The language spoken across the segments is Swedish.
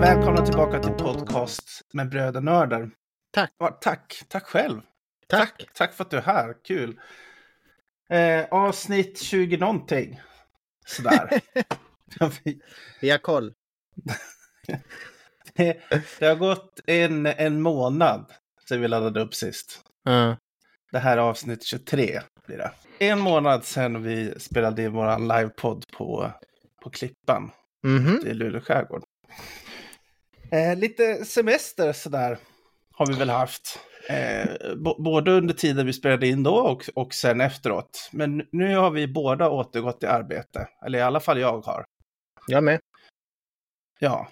Välkomna tillbaka till podcast med bröder Nördar. Tack. Ja, tack, tack själv. Tack. tack. Tack för att du är här, kul. Eh, avsnitt 20 någonting. Sådär. Vi har koll. det, det har gått en, en månad sedan vi laddade upp sist. Uh. Det här är avsnitt 23 blir det. En månad sedan vi spelade in vår livepodd på, på Klippan Mm -hmm. i Luleå skärgård. Eh, lite semester sådär har vi väl haft. Eh, både under tiden vi spelade in då och, och sen efteråt. Men nu har vi båda återgått till arbete. Eller i alla fall jag har. Jag med. Ja.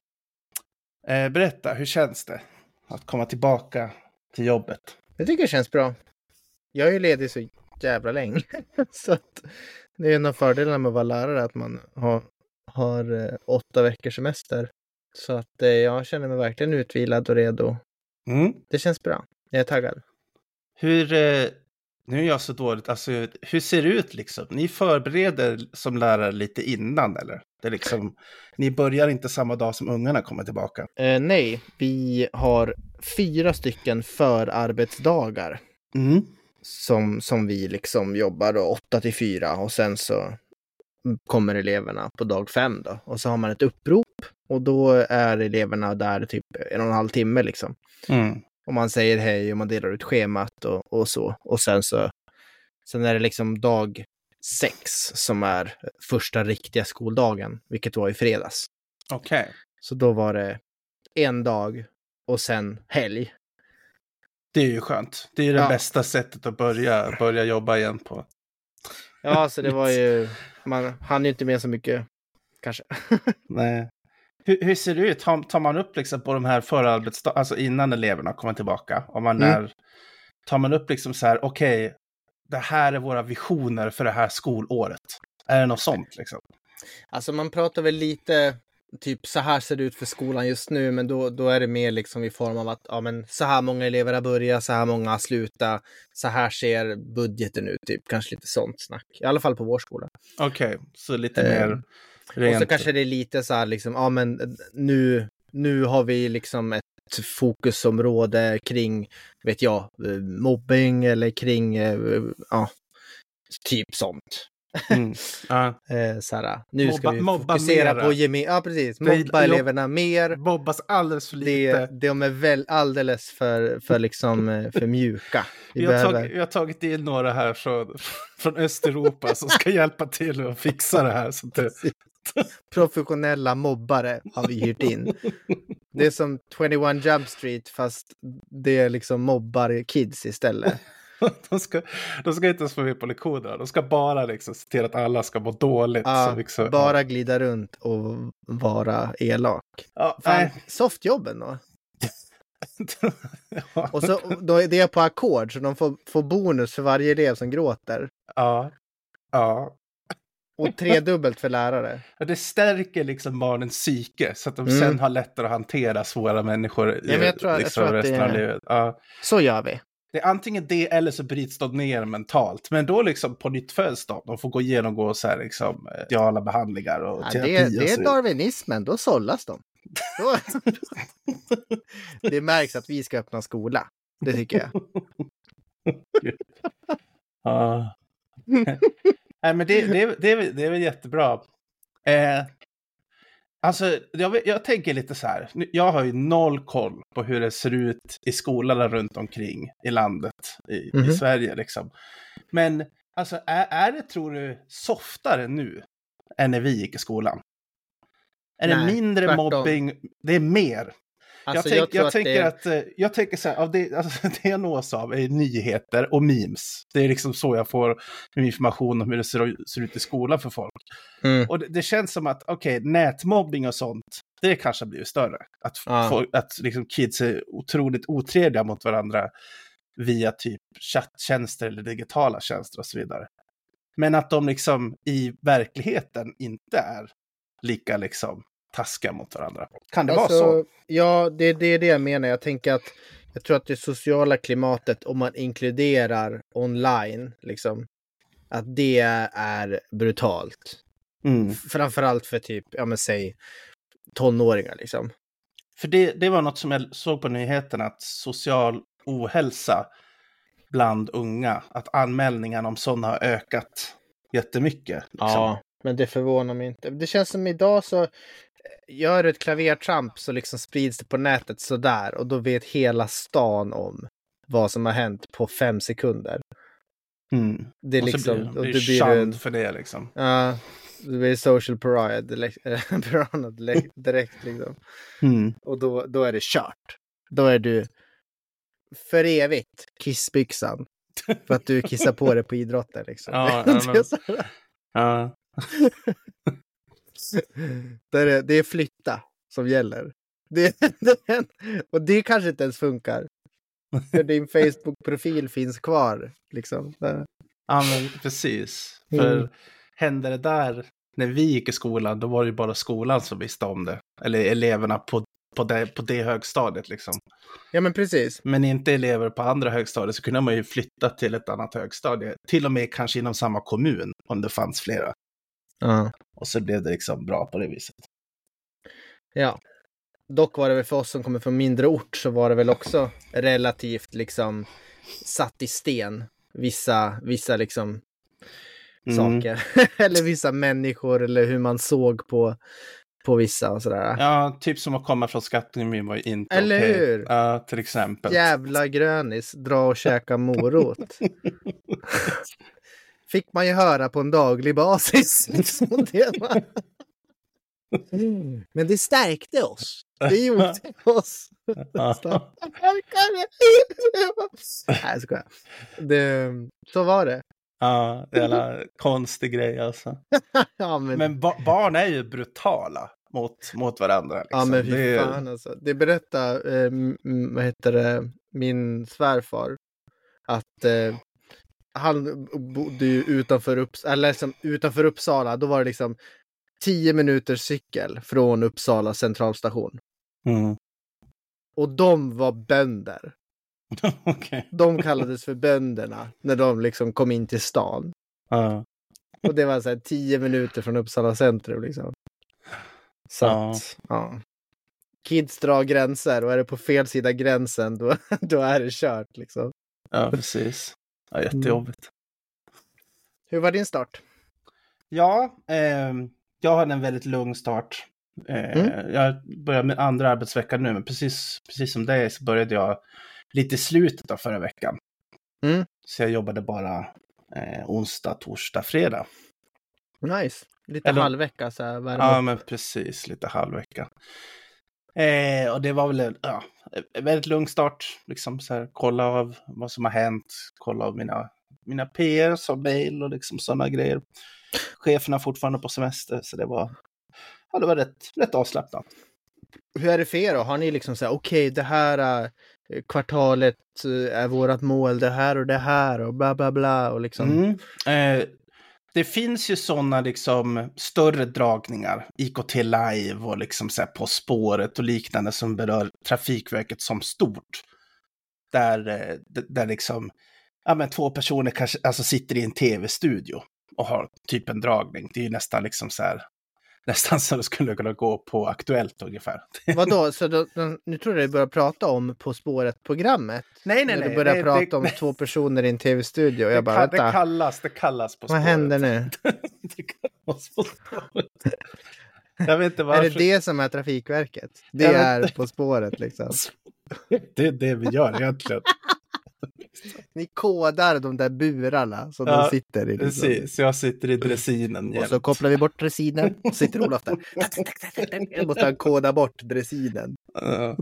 Eh, berätta, hur känns det att komma tillbaka till jobbet? Jag tycker det känns bra. Jag är ju ledig så jävla länge. så att det är en av fördelarna med att vara lärare, att man har, har eh, åtta veckors semester. Så att eh, jag känner mig verkligen utvilad och redo. Mm. Det känns bra. Jag är taggad. Hur, eh, nu är jag så dåligt, alltså hur ser det ut liksom? Ni förbereder som lärare lite innan eller? Det är liksom, ni börjar inte samma dag som ungarna kommer tillbaka? Eh, nej, vi har fyra stycken förarbetsdagar. Mm. Som, som vi liksom jobbar då, åtta till fyra och sen så kommer eleverna på dag fem då. Och så har man ett upprop och då är eleverna där typ en och en halv timme liksom. Mm. Och man säger hej och man delar ut schemat och, och så. Och sen så sen är det liksom dag sex som är första riktiga skoldagen, vilket var i fredags. Okej. Okay. Så då var det en dag och sen helg. Det är ju skönt. Det är ju det ja. bästa sättet att börja, börja jobba igen på. Ja, så det var ju, man hann ju inte med så mycket kanske. Nej. Hur, hur, ser det ut? Tar, tar man upp liksom på de här förarbetsdagarna, alltså innan eleverna kommer tillbaka? Om man mm. är, tar man upp liksom så här, okej, okay, det här är våra visioner för det här skolåret. Är det något sånt liksom? Alltså man pratar väl lite, typ så här ser det ut för skolan just nu, men då, då är det mer liksom i form av att ja, men så här många elever har börjat, så här många har slutat, så här ser budgeten ut, typ kanske lite sånt snack. I alla fall på vår skola. Okej, okay, så lite eh, mer Rent. Och så kanske det är lite så här liksom, ja men nu, nu har vi liksom ett fokusområde kring, vet jag, mobbing eller kring, ja, typ sånt. Mm. Uh. så här, nu mobba, ska vi fokusera mera. på geme ja, precis. Mobba eleverna mer. Mobbas alldeles för lite. Det, de är väl alldeles för, för, liksom, för mjuka. Vi, har, behöver... tagit, vi har tagit in några här från, från Östeuropa som ska hjälpa till att fixa det här. Så det, Professionella mobbare har vi hyrt in. Det är som 21 Jump Street fast det är liksom mobbar kids istället. De ska, de ska inte ens få med på lektionerna. De ska bara liksom se till att alla ska må dåligt. Ja, liksom, bara ja. glida runt och vara elak. Ja, Fan, softjobben då? ja. Och så då är det på ackord så de får, får bonus för varje elev som gråter. Ja. Ja. Och tredubbelt för lärare. Ja, det stärker liksom barnens psyke så att de mm. sen har lättare att hantera svåra människor ja, jag tror, liksom, jag tror resten det... av livet. Ja. Så gör vi. Det är antingen det eller så bryts de ner mentalt. Men då liksom på nytt föds de. De får gå igenom så här liksom ideala behandlingar och ja, terapi. Det, det är darwinismen, då sållas de. Då... det märks att vi ska öppna skola. Det tycker jag. ja. Nej, men det, det, det, är, det är väl jättebra. Eh, alltså, jag, jag tänker lite så här. Jag har ju noll koll på hur det ser ut i skolorna runt omkring i landet, i, mm -hmm. i mhm. Sverige liksom. Men alltså, är, är det, tror du, softare nu än när vi gick i skolan? Är Nej, det mindre tvärtom. mobbing? Det är mer. Alltså, jag, tänk, jag, jag tänker att, det... att, eh, jag tänker så här, av det, alltså, det jag nås av är nyheter och memes. Det är liksom så jag får information om hur det ser, ser ut i skolan för folk. Mm. Och det, det, känns som att, okej, okay, nätmobbing och sånt, det kanske blir större. Att, ah. folk, att liksom kids är otroligt otrevliga mot varandra via typ chatttjänster eller digitala tjänster och så vidare. Men att de liksom i verkligheten inte är lika liksom taskiga mot varandra. Kan det Alltså, vara så? Ja, det, det är det jag menar. Jag tänker att jag tror att det sociala klimatet, om man inkluderar online, liksom, att det är brutalt. Mm. Framförallt för typ, ja men säg tonåringar liksom. För det, det var något som jag såg på nyheterna, att social ohälsa bland unga, att anmälningarna om sådana har ökat jättemycket. Liksom. men det förvånar mig inte. Det känns som idag så gör du ett klavertramp så liksom sprids det på nätet sådär och då vet hela stan om vad som har hänt på fem sekunder. Mm. Det är Och så liksom, blir, och är blir känd du för det liksom. ja, du blir social pariah direkt, direkt, liksom. Mm. Och då, då är det kört. Då är du för evigt kissbyxan. För att du kissar på dig på idrotten liksom. Ja, ja, men-. Ja. det, är, det är flytta som gäller. Det, det, och det kanske inte ens funkar. För din Facebook-profil finns kvar. Liksom. Där. ja, men precis. För Mm. hände det där när vi gick i skolan, då var det ju bara skolan som visste om det. Eller eleverna på, på, det, på det högstadiet liksom. Ja men precis. Men inte elever på andra högstadiet så kunde man ju flytta till ett annat högstadie. Till och med kanske inom samma kommun om det fanns flera. Ja. Och så blev det liksom bra på det viset. ja. Dock var det väl för oss som kommer från mindre ort så var det väl också relativt liksom satt i sten. Vissa, vissa liksom Mm. saker. eller vissa människor eller hur man såg på, på vissa och sådär. Ja, typ som att komma från Skattungemin var ju inte Eller okej. hur? Ja, till exempel. Jävla grönis, dra och käka morot. Fick man ju höra på en daglig basis. Liksom var... Men det stärkte oss. Det gjorde oss. Nej, skojar. Det, så var det. Ja, jävla konstig grej alltså. Ja, men, Men ba barn är ju brutala mot, mot varandra. Liksom. ja, men fy fan alltså. Det berättade, eh, vad heter det, min svärfar. Att eh, han bodde ju utanför, Upps eller liksom, utanför Uppsala. Då var det liksom tio minuters cykel från Uppsala centralstation. Mm. Och de var bönder. Okej. De kallades för bönderna när de liksom kom in till stan. Ja. Och det var så här tio minuter från Uppsala centrum liksom. Så Ja. att, ja. Kids drar gränser och är det på fel sida gränsen då, då är det kört liksom. ja, precis. Ja, jättejobbigt. Hur var din start? Ja, ehm, jag hade en väldigt lugn start. Eh, Mm. Jag började med andra arbetsveckan nu, men precis, precis som dig så började jag lite i slutet av förra veckan. Mm. Så jag jobbade bara eh, onsdag, torsdag, fredag. Nice. Lite Eller- halvvecka så här. Ja, upp. men precis, lite halvvecka. Eh, och det var väl ja, en väldigt lugn start, liksom så här, kolla av vad som har hänt, kolla av mina, mina PR som mail och liksom sådana grejer. Cheferna fortfarande på semester, så det var, ja, det var rätt, rätt avslappnat. Hur är det för er då? Har ni liksom så här, okej, det här äh, kvartalet äh, är vårat mål, det här och det här och bla bla bla och liksom. Mm. Eh, det finns ju sådana liksom större dragningar, IKT Live och liksom så här På spåret och liknande som berör Trafikverket som stort. Där, eh, där liksom, ja men två personer kanske alltså sitter i en tv-studio och har typ en dragning. Det är ju nästan liksom så här, nästan så det skulle kunna gå på Aktuellt ungefär. Vadå, så då, nu tror jag du börjar prata om På spåret-programmet? Nej, När du börjar prata om två personer i en tv-studio jag bara, det, det kallas, det kallas På vad spåret. händer nu? det kallas På spåret. Jag vet inte Är varför. det det som är Trafikverket? Det är. På spåret liksom. Det är det vi gör egentligen. Ni kodar de där burarna som Ja, de sitter i. Liksom. Precis, jag sitter i dressinen Och jämt. så kopplar vi bort dressinen. Och sitter Olof där. Jag måste han koda bort dressinen. Ja.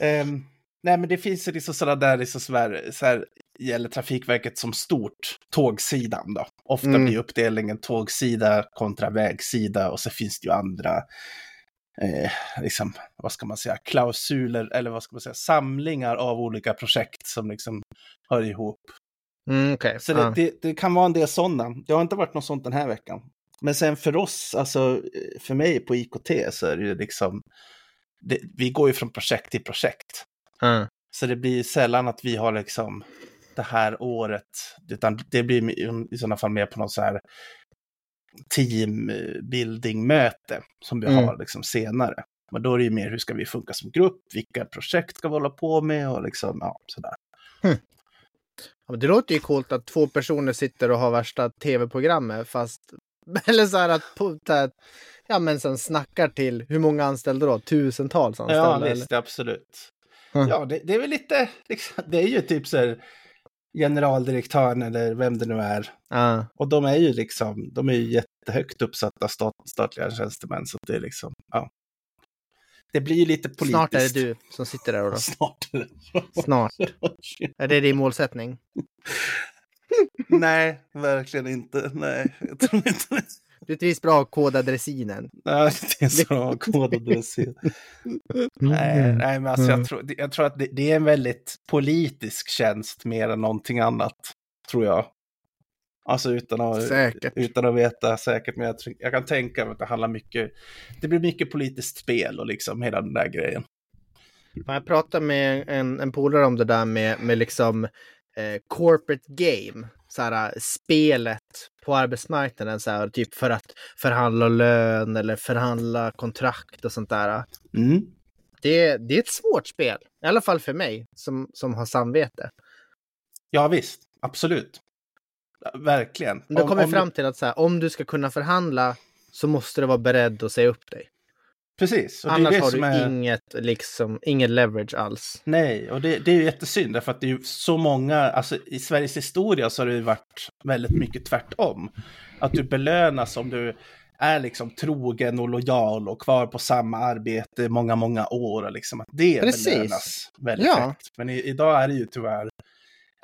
Ehm, nej, men det finns ju liksom sådana där, liksom så här, så här gäller Trafikverket som stort, tågsidan då. Ofta Mm. blir uppdelningen tågsida kontra vägsida och så finns det ju andra eh, liksom, vad ska man säga, klausuler eller vad ska man säga, samlingar av olika projekt som liksom hör ihop. Mm, okay. Så det, det, det, kan vara en del sådana. Det har inte varit något sånt den här veckan. Men sen för oss, alltså för mig på IKT så är det ju liksom, det, vi går ju från projekt till projekt. Mm. Så det blir sällan att vi har liksom det här året, utan det blir i sådana fall mer på något så här teambuilding-möte som vi mm. har liksom senare. Men då är det ju mer hur ska vi funka som grupp, vilka projekt ska vi hålla på med och liksom, ja, sådär. Mm. Ja, det låter ju coolt att två personer sitter och har värsta tv-programmet fast eller så här att, ja men sen snackar till, hur många anställda då? Tusentals anställda? Ja, visst, eller? absolut. Mm. Ja, det, det, är väl lite, liksom, det är ju typ så här generaldirektören eller vem det nu är. Uh. Och de är ju liksom, de är ju jättehögt uppsatta stat, statliga tjänstemän, så det är liksom, ja. Det blir ju lite politiskt. Snart är det du som sitter där då. Snart. Snart. är det din målsättning? Nej, verkligen inte. Nej, jag tror inte det. Du trivs bra att koda dressinen. Nej, det är så bra att koda dressin. nej, nej, men alltså jag tror, jag tror att det, det, är en väldigt politisk tjänst mer än någonting annat, tror jag. Alltså utan att, säkert. utan att veta säkert, men jag, jag kan tänka mig att det handlar mycket, det blir mycket politiskt spel och liksom hela den där grejen. Jag pratade med en, en polare om det där med, med liksom eh, corporate game, så här, spelet på arbetsmarknaden, så här, typ för att förhandla lön eller förhandla kontrakt och sånt där. Mm. Det, det är ett svårt spel, i alla fall för mig som, som har samvete. Ja visst, absolut. Verkligen. Du kommer fram till att så här, om du ska kunna förhandla så måste du vara beredd att säga upp dig. Precis. Annars det är det har du är... inget, liksom, inget leverage alls. Nej, och det, det är ju jättesynd därför att det är ju så många, alltså i Sveriges historia så har det ju varit väldigt mycket tvärtom. Att du belönas om du är liksom trogen och lojal och kvar på samma arbete många, många år. Och liksom att det Precis. belönas väldigt ja. högt. Men i, idag är det ju tyvärr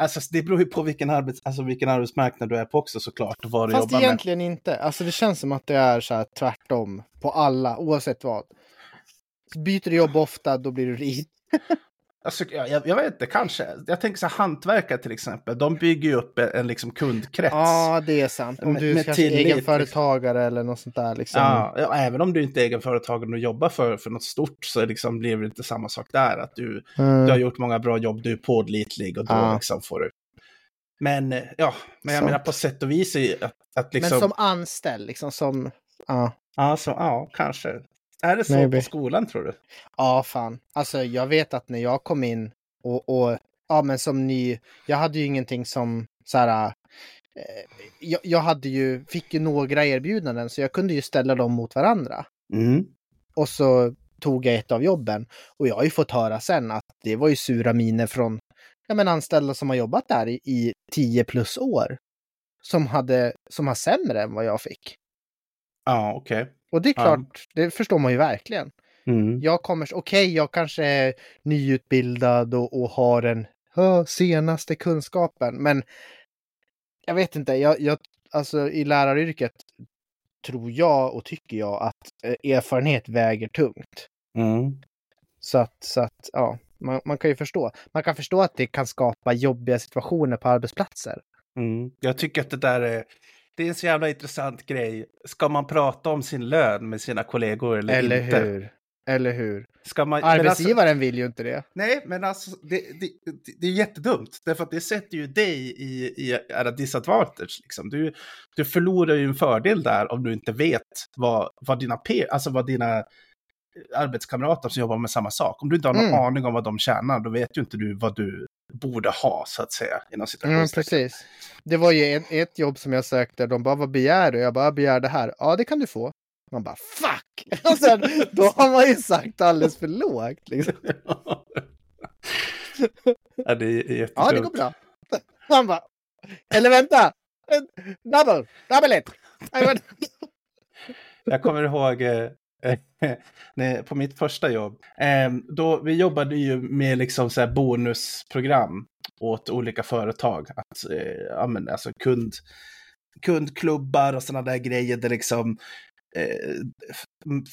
Alltså det beror ju på vilken, arbets, alltså, vilken arbetsmarknad du är på också såklart. Vad du Fast egentligen med. inte. Alltså det känns som att det är så här tvärtom på alla, oavsett vad. Byter du jobb ofta, då blir du rik. Alltså, jag, jag, vet inte, kanske. Jag tänker så här, hantverkare till exempel, de bygger ju upp en, en liksom kundkrets. Ja, det är sant. Om du är kanske tillit, egenföretagare liksom. eller något sånt där. Liksom. Ja, ja, även om du inte är egenföretagare och jobbar för, för något stort så liksom blir det inte samma sak där. Att du, mm. du har gjort många bra jobb, du är pålitlig och då ja. liksom får du. Men ja, men jag så. menar på sätt och vis att, att liksom... Men som anställd, liksom som... Ja. Ja, så, ja, kanske. Är det så Maybe. på skolan tror du? Ja, fan. Alltså jag vet att när jag kom in och, och ja men som ny, jag hade ju ingenting som så här, eh, jag, jag, hade ju, fick ju några erbjudanden så jag kunde ju ställa dem mot varandra. Mm. Och så tog jag ett av jobben och jag har ju fått höra sen att det var ju sura miner från ja, men anställda som har jobbat där i, i 10 plus år. Som, hade, som har sämre än vad jag fick. Ja, okej. Okay. Och det är klart, ja. det förstår man ju verkligen. Mm. Jag kommer, okej, okay, jag kanske är nyutbildad och, och har den senaste kunskapen, men jag vet inte, jag, jag, alltså i läraryrket tror jag och tycker jag att eh, erfarenhet väger tungt. Mm. Så att, så att ja, man, man, kan ju förstå. Man kan förstå att det kan skapa jobbiga situationer på arbetsplatser. Mm. Jag tycker att det där är det är en så jävla intressant grej. Ska man prata om sin lön med sina kollegor eller, eller inte? Hur? Eller hur? Ska man, Arbetsgivaren alltså, vill ju inte det. Nej, men alltså det, det, det, är jättedumt. Därför att det sätter ju dig i, i era disadvantage. Liksom. Du, du förlorar ju en fördel där om du inte vet vad, vad dina alltså vad dina arbetskamrater som jobbar med samma sak. Om du inte har någon mm. aning om vad de tjänar, då vet ju inte du vad du borde ha, så att säga. Inom mm, precis. Det var ju ett, ett jobb som jag sökte, de bara, vad begär du? Jag bara, jag begär det här. Ja, det kan du få. Man bara, fuck! Och sen, då har man ju sagt alldeles för lågt. Liksom. ja, det är jättedumt. Ja, det går bra. Man bara, eller vänta! Double! Double it! Jag kommer ihåg eh, på mitt första jobb. Ehm, då, vi jobbade ju med liksom så bonusprogram åt olika företag. Att, eh, ja, men alltså kund, kundklubbar och sådana där grejer där liksom eh,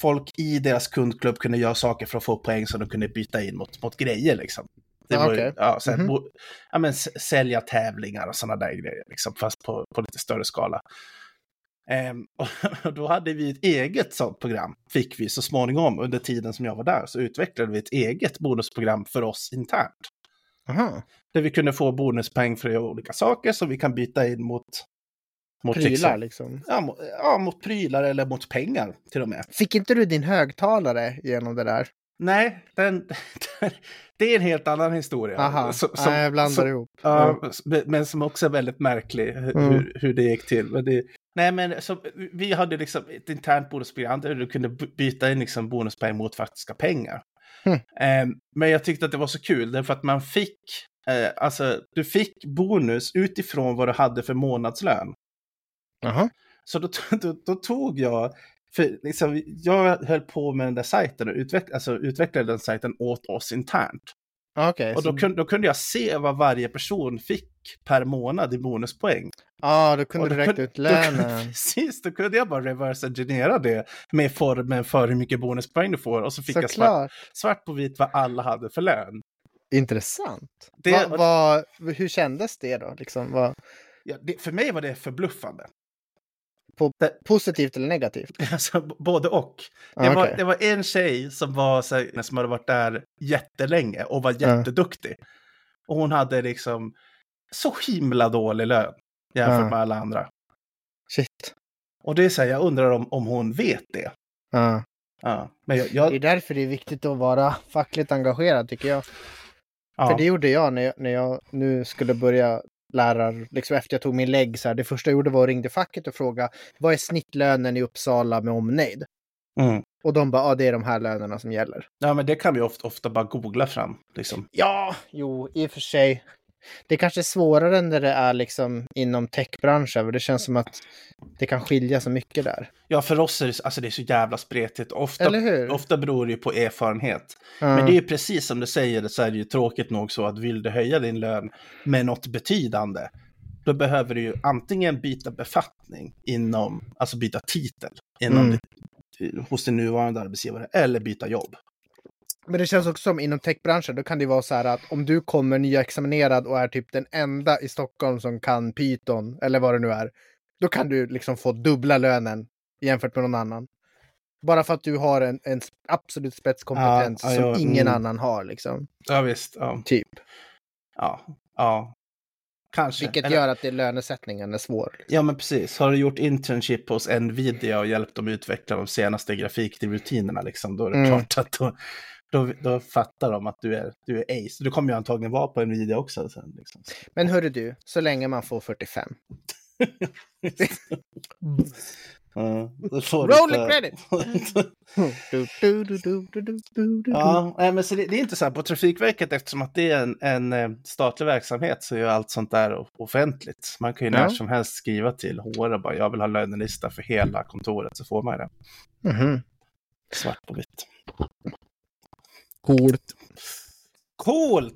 folk i deras kundklubb kunde göra saker för att få poäng som de kunde byta in mot, mot grejer liksom. Det Ah, var ju, okej. ja, så här, Mhm. bo, ja, men, sälja tävlingar och sådana där grejer, liksom, fast på, på lite större skala. Ehm, och då hade vi ett eget sånt program, fick vi så småningom under tiden som jag var där, så utvecklade vi ett eget bonusprogram för oss internt. Aha. Där vi kunde få bonuspoäng för olika saker som vi kan byta in mot... mot Prylar exempel- liksom. Ja, mot, ja, mot prylar eller mot pengar till och med. Fick inte du din högtalare genom det där? Nej, den, det är en helt annan historia. Aha, Som- Nej, jag blandar som- ihop. Ja, men som också är väldigt märklig hur, Mm. hur, hur det gick till. Men det, nej, men så, vi hade liksom ett internt bonusprogram där du kunde byta in liksom bonuspoäng mot faktiska pengar. Mm. Eh, men jag tyckte att det var så kul därför att man fick, eh, alltså du fick bonus utifrån vad du hade för månadslön. Jaha. Så då, då, då tog jag, för liksom, jag höll på med den där sajten och utveck, alltså, utvecklade den sajten åt oss internt. Okej. Och då så- kunde, då kunde jag se vad varje person fick per månad i bonuspoäng. Ja, då kunde Och du räkna kunde- ut lönen. Precis, då kunde jag bara reverse engineera det med formen för hur mycket bonuspoäng du får. Och så fick jag svart, svart på vitt vad alla hade för lön. Intressant. Det- Va, va, hur kändes det då? Liksom, vad, Ja, det, för mig var det förbluffande. positivt eller negativt? Alltså, både och. Det, Ah, var, okej. det var en tjej som, var, så här, som hade varit där jättelänge och var Ja. jätteduktig. Och hon hade liksom så himla dålig lön jämfört Ja. med alla andra. Shit. Och det är så här, jag undrar om, om hon vet det. Ja. Ja, men jag, Det jag, är därför det är viktigt att vara fackligt engagerad tycker jag. ja. För det gjorde jag när, jag när jag nu skulle börja lära, liksom efter jag tog min lägg så här, det första jag gjorde var att ringde facket och fråga vad är snittlönen i Uppsala med omnejd? Mm. Och de bara, ja det är de här lönerna som gäller. ja, men det kan vi ofta, ofta bara googla fram. Liksom. Ja, jo, i och för sig. Det kanske är svårare när det är liksom inom techbranschen, för det känns som att det kan skilja så mycket där. Ja, för oss är det, alltså, det är så jävla spretigt. Ofta, ofta beror det ju på erfarenhet. Ja. Men det är ju precis som du säger, så är det ju tråkigt nog så att vill du höja din lön med något betydande, då behöver du ju antingen byta befattning inom, alltså byta titel inom Mm. ditt, hos din nuvarande arbetsgivare, eller byta jobb. Men det känns också som inom techbranschen, då kan det vara så här att om du kommer nyexaminerad och är typ den enda i Stockholm som kan Python, eller vad det nu är, då kan du liksom få dubbla lönen jämfört med någon annan. Bara för att du har en, en absolut spetskompetens Ja, ja, som ja, ingen mm. annan har, liksom. Ja, visst. Ja, Typ. ja. ja. Kanske. Vilket Eller- gör att det, lönesättningen är svår. Liksom. Ja, men precis. Har du gjort internship hos Nvidia och hjälpt dem utveckla de senaste grafikrutinerna, liksom, då är det Mm. klart att då, då, då fattar de att du är, du är ace. Du kommer ju antagligen vara på Nvidia också. Sen, liksom. Men hörru du, så länge man får 45. Ja, då får du Roll credit! Ja, nej, men så det, det är inte så här på Trafikverket eftersom att det är en, en eh, statlig verksamhet så är ju allt sånt där offentligt. Man kan ju när som helst skriva till HR och bara jag vill ha lönelista för hela kontoret så får man det. Mhm. Svart på vitt. Coolt. Coolt!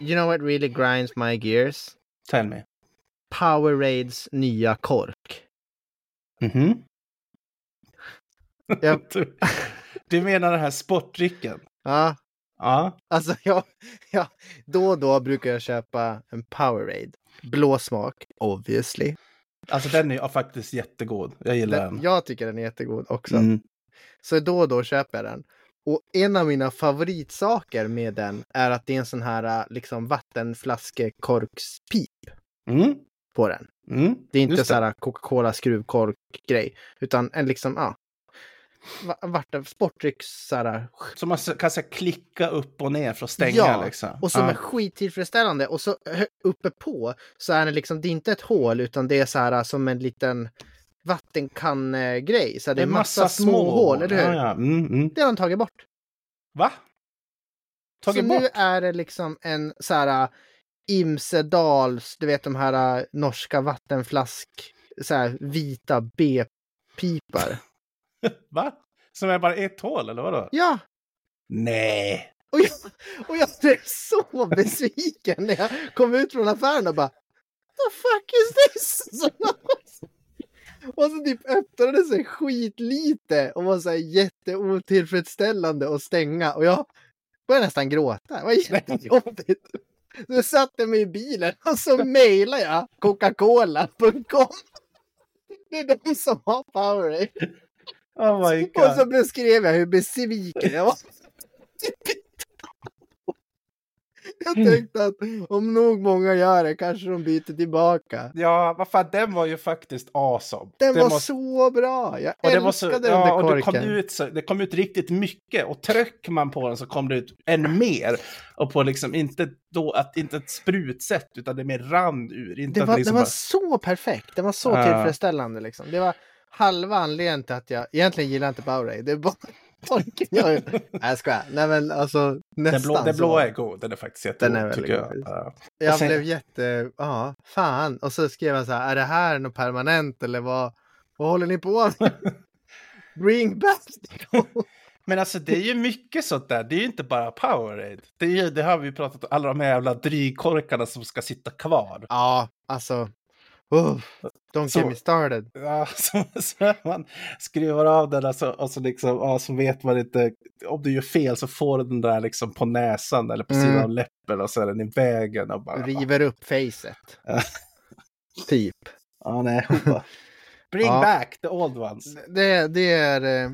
You know what really grinds my gears? Tell me. Powerades nya kork. Mhm. Ja. du, du menar den här sportdrycken? Ja, Ja. alltså jag, ja, då och då brukar jag köpa en Powerade. Blå smak, obviously. Alltså den är faktiskt jättegod. Jag gillar den. Den, jag tycker den är jättegod också. Mm. Så då och då köper jag den. Och en av mina favoritsaker med den är att det är en sån här liksom vattenflaskekorkspip Mm. På den. Mm. Det är inte så här Coca-Cola skruvkork-grej, utan en liksom, ja. va- Vatten, sportdrycks, så här, Så man kan så här, klicka upp och ner för att stänga Ja, liksom. och som ja. är skittillfredsställande. Och så hö- uppe på så är det liksom, det är inte ett hål utan det är så här som en liten vattenkanngrej. Så det är En massa, små hål, eller hur? Ja, ja. Mm, mm. Det har de tagit bort. Va? Så Tagit bort? nu är det liksom en så här Imsedals, du vet de här äh, norska vattenflask, så här vita B-pipar. Va? Som är bara ett hål eller vadå? Ja, Nej. och jag, och jag blev så besviken när jag kom ut från affären och bara The fuck is this? Och så typ öppnade det sig skitlite och var så här jätteotillfredsställande att stänga och jag började nästan gråta. Det var jättejobbigt. Jag satte mig i bilen och så mejlade jag Coca-Cola.com. Det är de som har Powerade. Oh my Och god. så beskrev jag hur besviken jag var. Jag tänkte att om nog många gör det kanske de byter tillbaka. Ja, vad fan, den var ju faktiskt awesome. Den Det var måste- så bra! Jag Och det var så, älskade den ja, där och det kom, korken. ut, så, det kom ut riktigt mycket och tryck man på den så kom det ut ännu mer. Och på liksom inte då, att inte ett sprutsätt utan det mer rann ur. Inte Det var, liksom det var bara- så perfekt. Det var så Ja. tillfredsställande. Liksom. Det var halva anledningen till att jag egentligen gillar inte Powerade. Det är bara korken jag... Nej, jag skojar. Nej, men alltså den nästan blå, den blå är god, den är faktiskt jättegod Den är väldigt tycker jag. god. Ja. Jag Och sen- blev jätte... Ja, fan. Och så skrev jag så här, är det här något permanent eller vad, vad håller ni på med? Bring back. Men alltså det är ju mycket sånt där. Det är ju inte bara Powerade. Det, är det har vi pratat om, alla de här jävla drygkorkarna som ska sitta kvar. Ja, alltså. Oh, don't Så- get me started. Ja, så, så man skruvar av den alltså, och så, liksom, ja, så vet man inte. Om du gör fel så får du den där liksom på näsan eller på sidan Mm. av läppen och så är den i vägen. Och bara, River upp facet. Typ. Ja, nej. bara, Bring Ja. back the old ones. Det, det är... eh,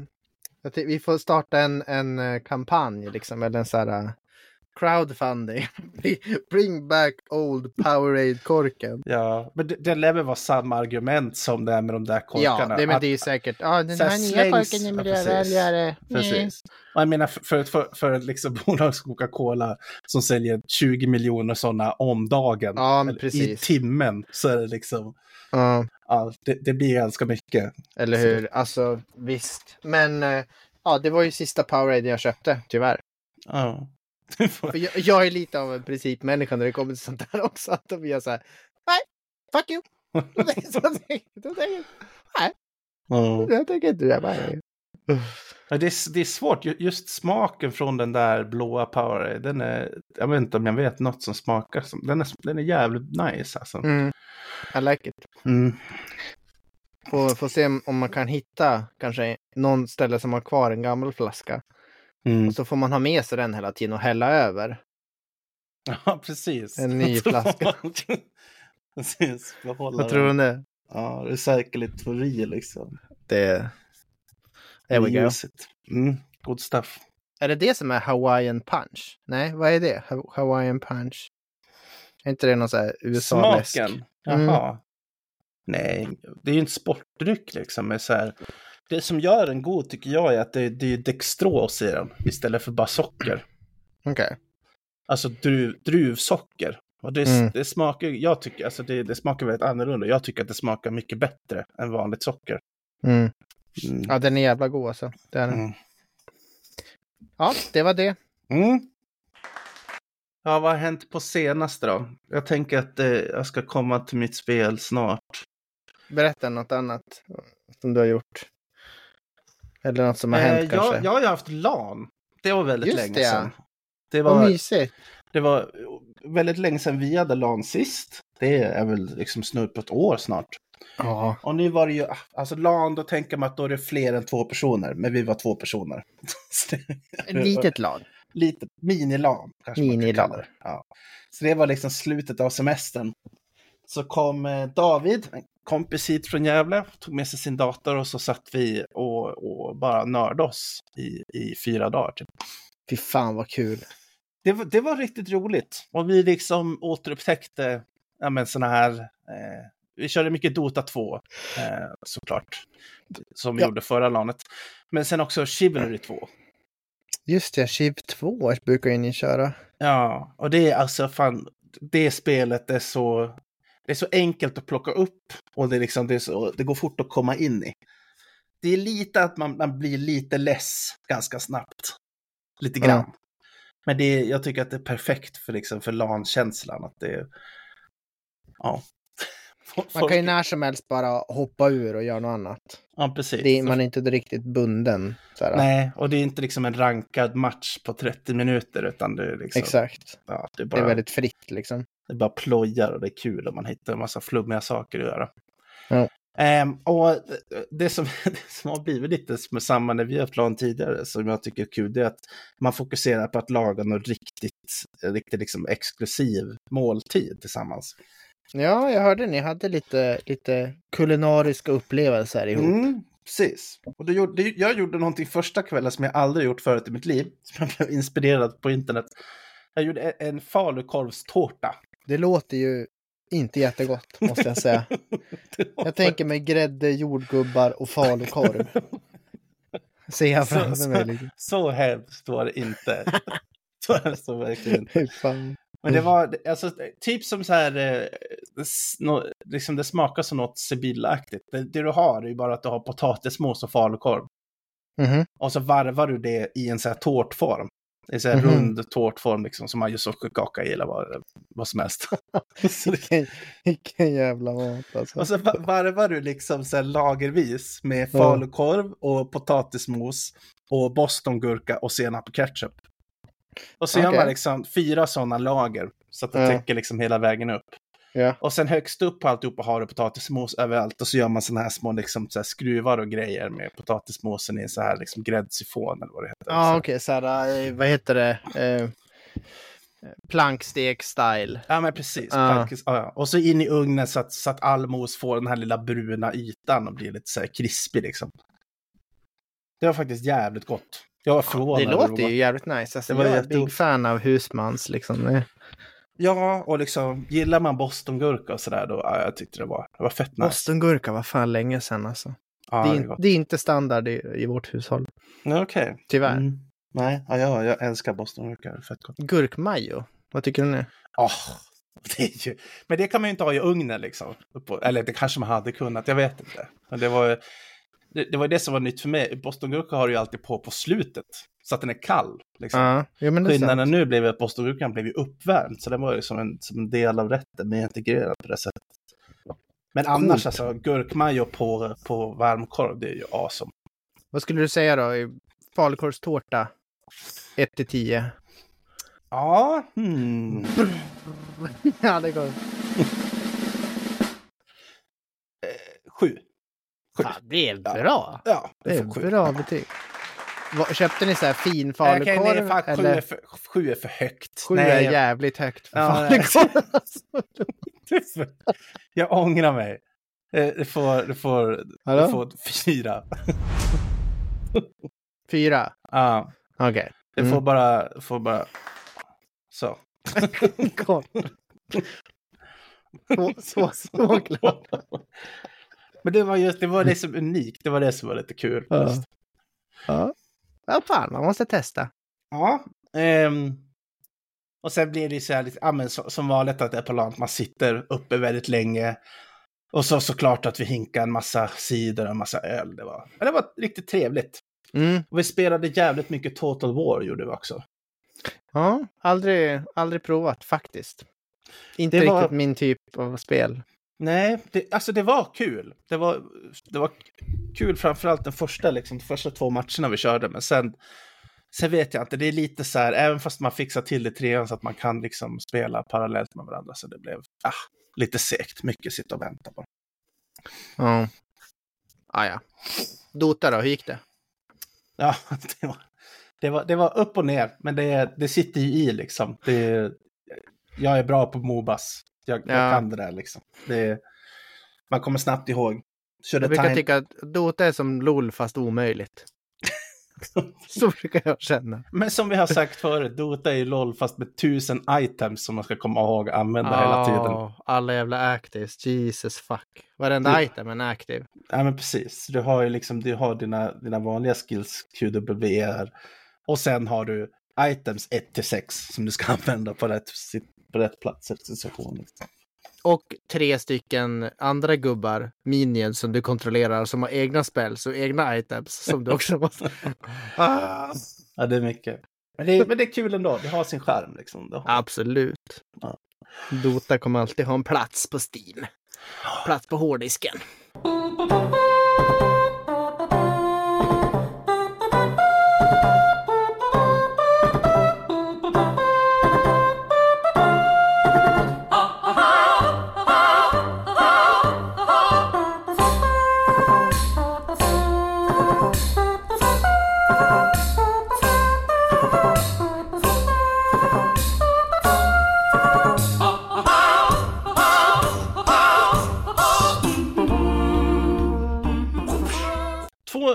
vi får starta en, en eh, kampanj liksom, eller en sån här eh, crowdfunding. Bring back old Powerade-korken. Ja, men det, det lär väl vara samma argument som det är med de där korkarna. Ja, det, men det är säkert. Ja, den här här nya slängs- korken är ja, miljövänligare. Precis. Och jag menar för, för, för, ett liksom bolag som Coca-Cola som säljer 20 miljoner sådana om dagen. Ja, I precis. timmen så är det liksom, Ja, ja, det, det blir ganska mycket. eller hur? Alltså, visst. Men eh, ja, det var ju sista Powerade jag köpte, tyvärr. Ja. För jag, jag är lite av en principmänniska när det kommer till sånt där också. Att då blir jag så här, nej, fuck you. Då tänker då tänker jag- då tänker jag inte det. här. Ja, Det, är, det är svårt, Ju- just smaken från den där blåa Powerade, den är, jag vet inte om jag vet något som smakar som, den är, den är jävligt nice alltså. Mm. I like it. Mm. Får, får se om man kan hitta kanske någon ställe som har kvar en gammal flaska. Mm. Och så får man ha med sig den hela tiden och hälla över. Ja, precis. En ny flaska. precis, behålla Vad tror du det? Ja, recycle it for real liksom. Det... There we go. Mm, good stuff. Är det det som är Hawaiian punch? Nej, vad är det? Ha- Hawaiian punch? Är inte det någon sån här USA-läsk? Smaken? Mm. Jaha. Nej, det är ju en sportdryck liksom. Med så här, det som gör den god tycker jag är att det, det är dextros i den istället för bara socker. Okej. Alltså druv, druvsocker. Och det, Mm. det smakar, jag tycker, alltså det, det smakar väldigt annorlunda. Jag tycker att det smakar mycket bättre än vanligt socker. Mm. Mm. Ja, den är jävla god alltså. Det är den. Mm. Ja, det var det. Mm. Ja, vad har hänt på senaste då? Jag tänker att eh, jag ska komma till mitt spel snart. Berätta något annat som du har gjort. Eller något som har Eh, hänt kanske. jag, jag har ju haft LAN. Det var väldigt Just länge det, ja. sedan. Det Vad var, mysigt. det var väldigt länge sedan vi hade LAN sist. Det är väl liksom snudd på ett år snart. Ja. Och nu var det ju, alltså LAN, då tänker man att då är det fler än två personer. Men vi var två personer. Litet lag. lite mini-LAN. kanske man kan Mini-LAN. Ja. Så det var liksom slutet av semestern. Så kom eh, David, kompis hit från Gävle, tog med sig sin dator och så satt vi och, och bara nördade oss i, i fyra dagar. Typ. Fy fan vad kul. Det, var, det var riktigt roligt. Och vi liksom återupptäckte ja, men såna här... Eh, vi körde mycket Dota 2, eh, såklart. Som vi Ja. gjorde förra lanet. Men sen också Chivalry 2. Just det, Shiv 2 brukar ju ni köra. Ja, och det är alltså fan, det spelet är så, det är så enkelt att plocka upp och det, liksom, det, så, det går fort att komma in i. Det är lite att man, man blir lite less ganska snabbt. Lite grann. Men det är, jag tycker att det är perfekt för, liksom, för LAN-känslan. Att det är, ja. Man kan ju när som helst bara hoppa ur och göra något annat. Ja, precis. Det man är inte riktigt bunden. Såhär. Nej, och det är inte liksom en rankad match på 30 minuter, utan det är liksom... Exakt. Ja, det, är Det bara, är väldigt fritt liksom. Det bara plojar och det är kul och man hittar en massa flummiga saker att göra. Ja. Ehm, och det som, det som har blivit lite med samma när vi har plan tidigare, som jag tycker är kul, det är att man fokuserar på att laga något riktigt, riktigt liksom exklusiv måltid tillsammans. Ja, jag hörde ni hade lite, lite kulinariska upplevelser ihop. Mm, precis. Och det gjorde, det, jag gjorde någonting första kvällen som jag aldrig gjort förut i mitt liv, som jag blev inspirerad på internet. Jag gjorde en, en falukorvstårta. Det låter ju inte jättegott, måste jag säga. Jag tänker mig grädde, jordgubbar och falukorv. Ser jag Så- framför så- mig. Liksom. Så hemskt var det inte. Så hemskt var det verkligen inte. Men det var alltså, typ som så här, eh, liksom det smakar som något Sibylla-aktigt. Det, det du har är ju bara att du har potatismos och falukorv. Mhm. Och så varvar du det i en så här tårtform. Det är så här Mhm. rund tårtform liksom som man gör sockerkaka i eller vad, vad som helst. Så det- Vilken, vilken jävla mat alltså. och så va- varvar du liksom så lagervis med falukorv och potatismos och bostongurka och senap och ketchup. Och så gör Okej. man liksom fyra sådana lager så att det Ja. täcker liksom hela vägen upp. Ja. Och sen högst upp på alltihopa har du potatismos överallt och så gör man sådana här små liksom, så här skruvar och grejer med potatismosen i så här liksom gräddsifon eller vad det heter. Ja, Så- okej, så här, eh, vad heter det? Eh, Plankstek-style. Ja, men precis. Ja. Plankis- ja. Och så in i ugnen så att, så att all mos får den här lilla bruna ytan och blir lite så här krispig liksom. Det var faktiskt jävligt gott. Jag var förvånad. Det låter ju jävligt nice. Alltså, Det var jag är jättegott. big fan av husmans liksom. Ja, och liksom gillar man bostongurka och sådär då, ja, jag tyckte det var, det var fett nice. Bostongurka var fan länge sedan alltså. Ja, det, är, det det är inte standard i, i vårt hushåll. Okej. Tyvärr. Mm. Nej, ja, ja, jag älskar bostongurka, fett gott. Gurkmajo, vad tycker du nu? Åh, det är ju... Men det kan man ju inte ha i ugnen liksom. Eller det kanske man hade kunnat, jag vet inte. Men det var det, det, var det som var nytt för mig. Bostongurka har du ju alltid på på slutet. Så att den är kall. Liksom. Ja, det är Skillnaden nu blev att bostongurkan blev ju uppvärmd. Så den var ju som en, som en del av rätten, mer integrerad på det sättet. Men annars alltså, gurkmajo på, på varmkorv, det är ju awesome. Vad skulle du säga då? Falukorvstårta? 1 till 10. Ja, hmm. ja, det går. Sju. Sju. Fan, det är bra. Ja, Det är får sju. bra betyg. Köpte ni så här fin Okej, nej, falukorv? fan, sju, eller? är för, sju är för högt. Sju nej, är jag- jävligt högt för Ja, falukorv. Jag ångrar mig. Eh, Du får, du får, Hallå? du får fyra. Fyra? Ja, Okej. du Mm. får bara, får bara... Så. Så, så, så glad. Men det var just det var det som unikt. Det var det som var lite kul. Ja. Ja. Ja, fan, man måste testa. Ja. ehm, och sen blir det så här, lite, ja, men så, som vanligt att det är på land, man sitter uppe väldigt länge. Och så såklart att vi hinkade en massa cider och en massa öl. Det var, men det var riktigt trevligt. Mm. Och vi spelade jävligt mycket Total War gjorde vi också. Ja, aldrig, aldrig provat faktiskt. Inte Det var- riktigt min typ av spel. Nej, det, alltså det var kul. Det var, det var kul framförallt den första, liksom, de första två matcherna vi körde. Men sen, sen vet jag inte, det är lite så här, även fast man fixar till det trean så att man kan liksom spela parallellt med varandra. Så det blev ah, lite segt, mycket sitta och vänta på. Ja. Ah, ja. Dota då, hur gick det? Ja, det var, det var, det var upp och ner, men det, det sitter ju i liksom. Det, jag är bra på Mobas. Jag, Ja. jag kan det där liksom. Det, man kommer snabbt ihåg. Körde Jag brukar time- tycka att Dota är som LOL fast omöjligt. Så brukar jag känna. Men som vi har sagt förut, Dota är ju LOL fast med tusen items som man ska komma ihåg att använda hela tiden. Alla jävla actives, Jesus fuck. Varenda Du- item är en active. Ja men precis, du har ju liksom, du har dina, dina vanliga skills, QWR, och sen har du items 1 till 6 som du ska använda på rätt, på rätt plats efter. Liksom. Och tre stycken andra gubbar, minions, som du kontrollerar som har egna spells och egna items som du också måste... ah. Ja, det är mycket. Men det, är, men det är kul ändå, det har sin skärm liksom. Det har... Absolut. Ja. Dota kommer alltid ha en plats på Steam. Plats på hårddisken.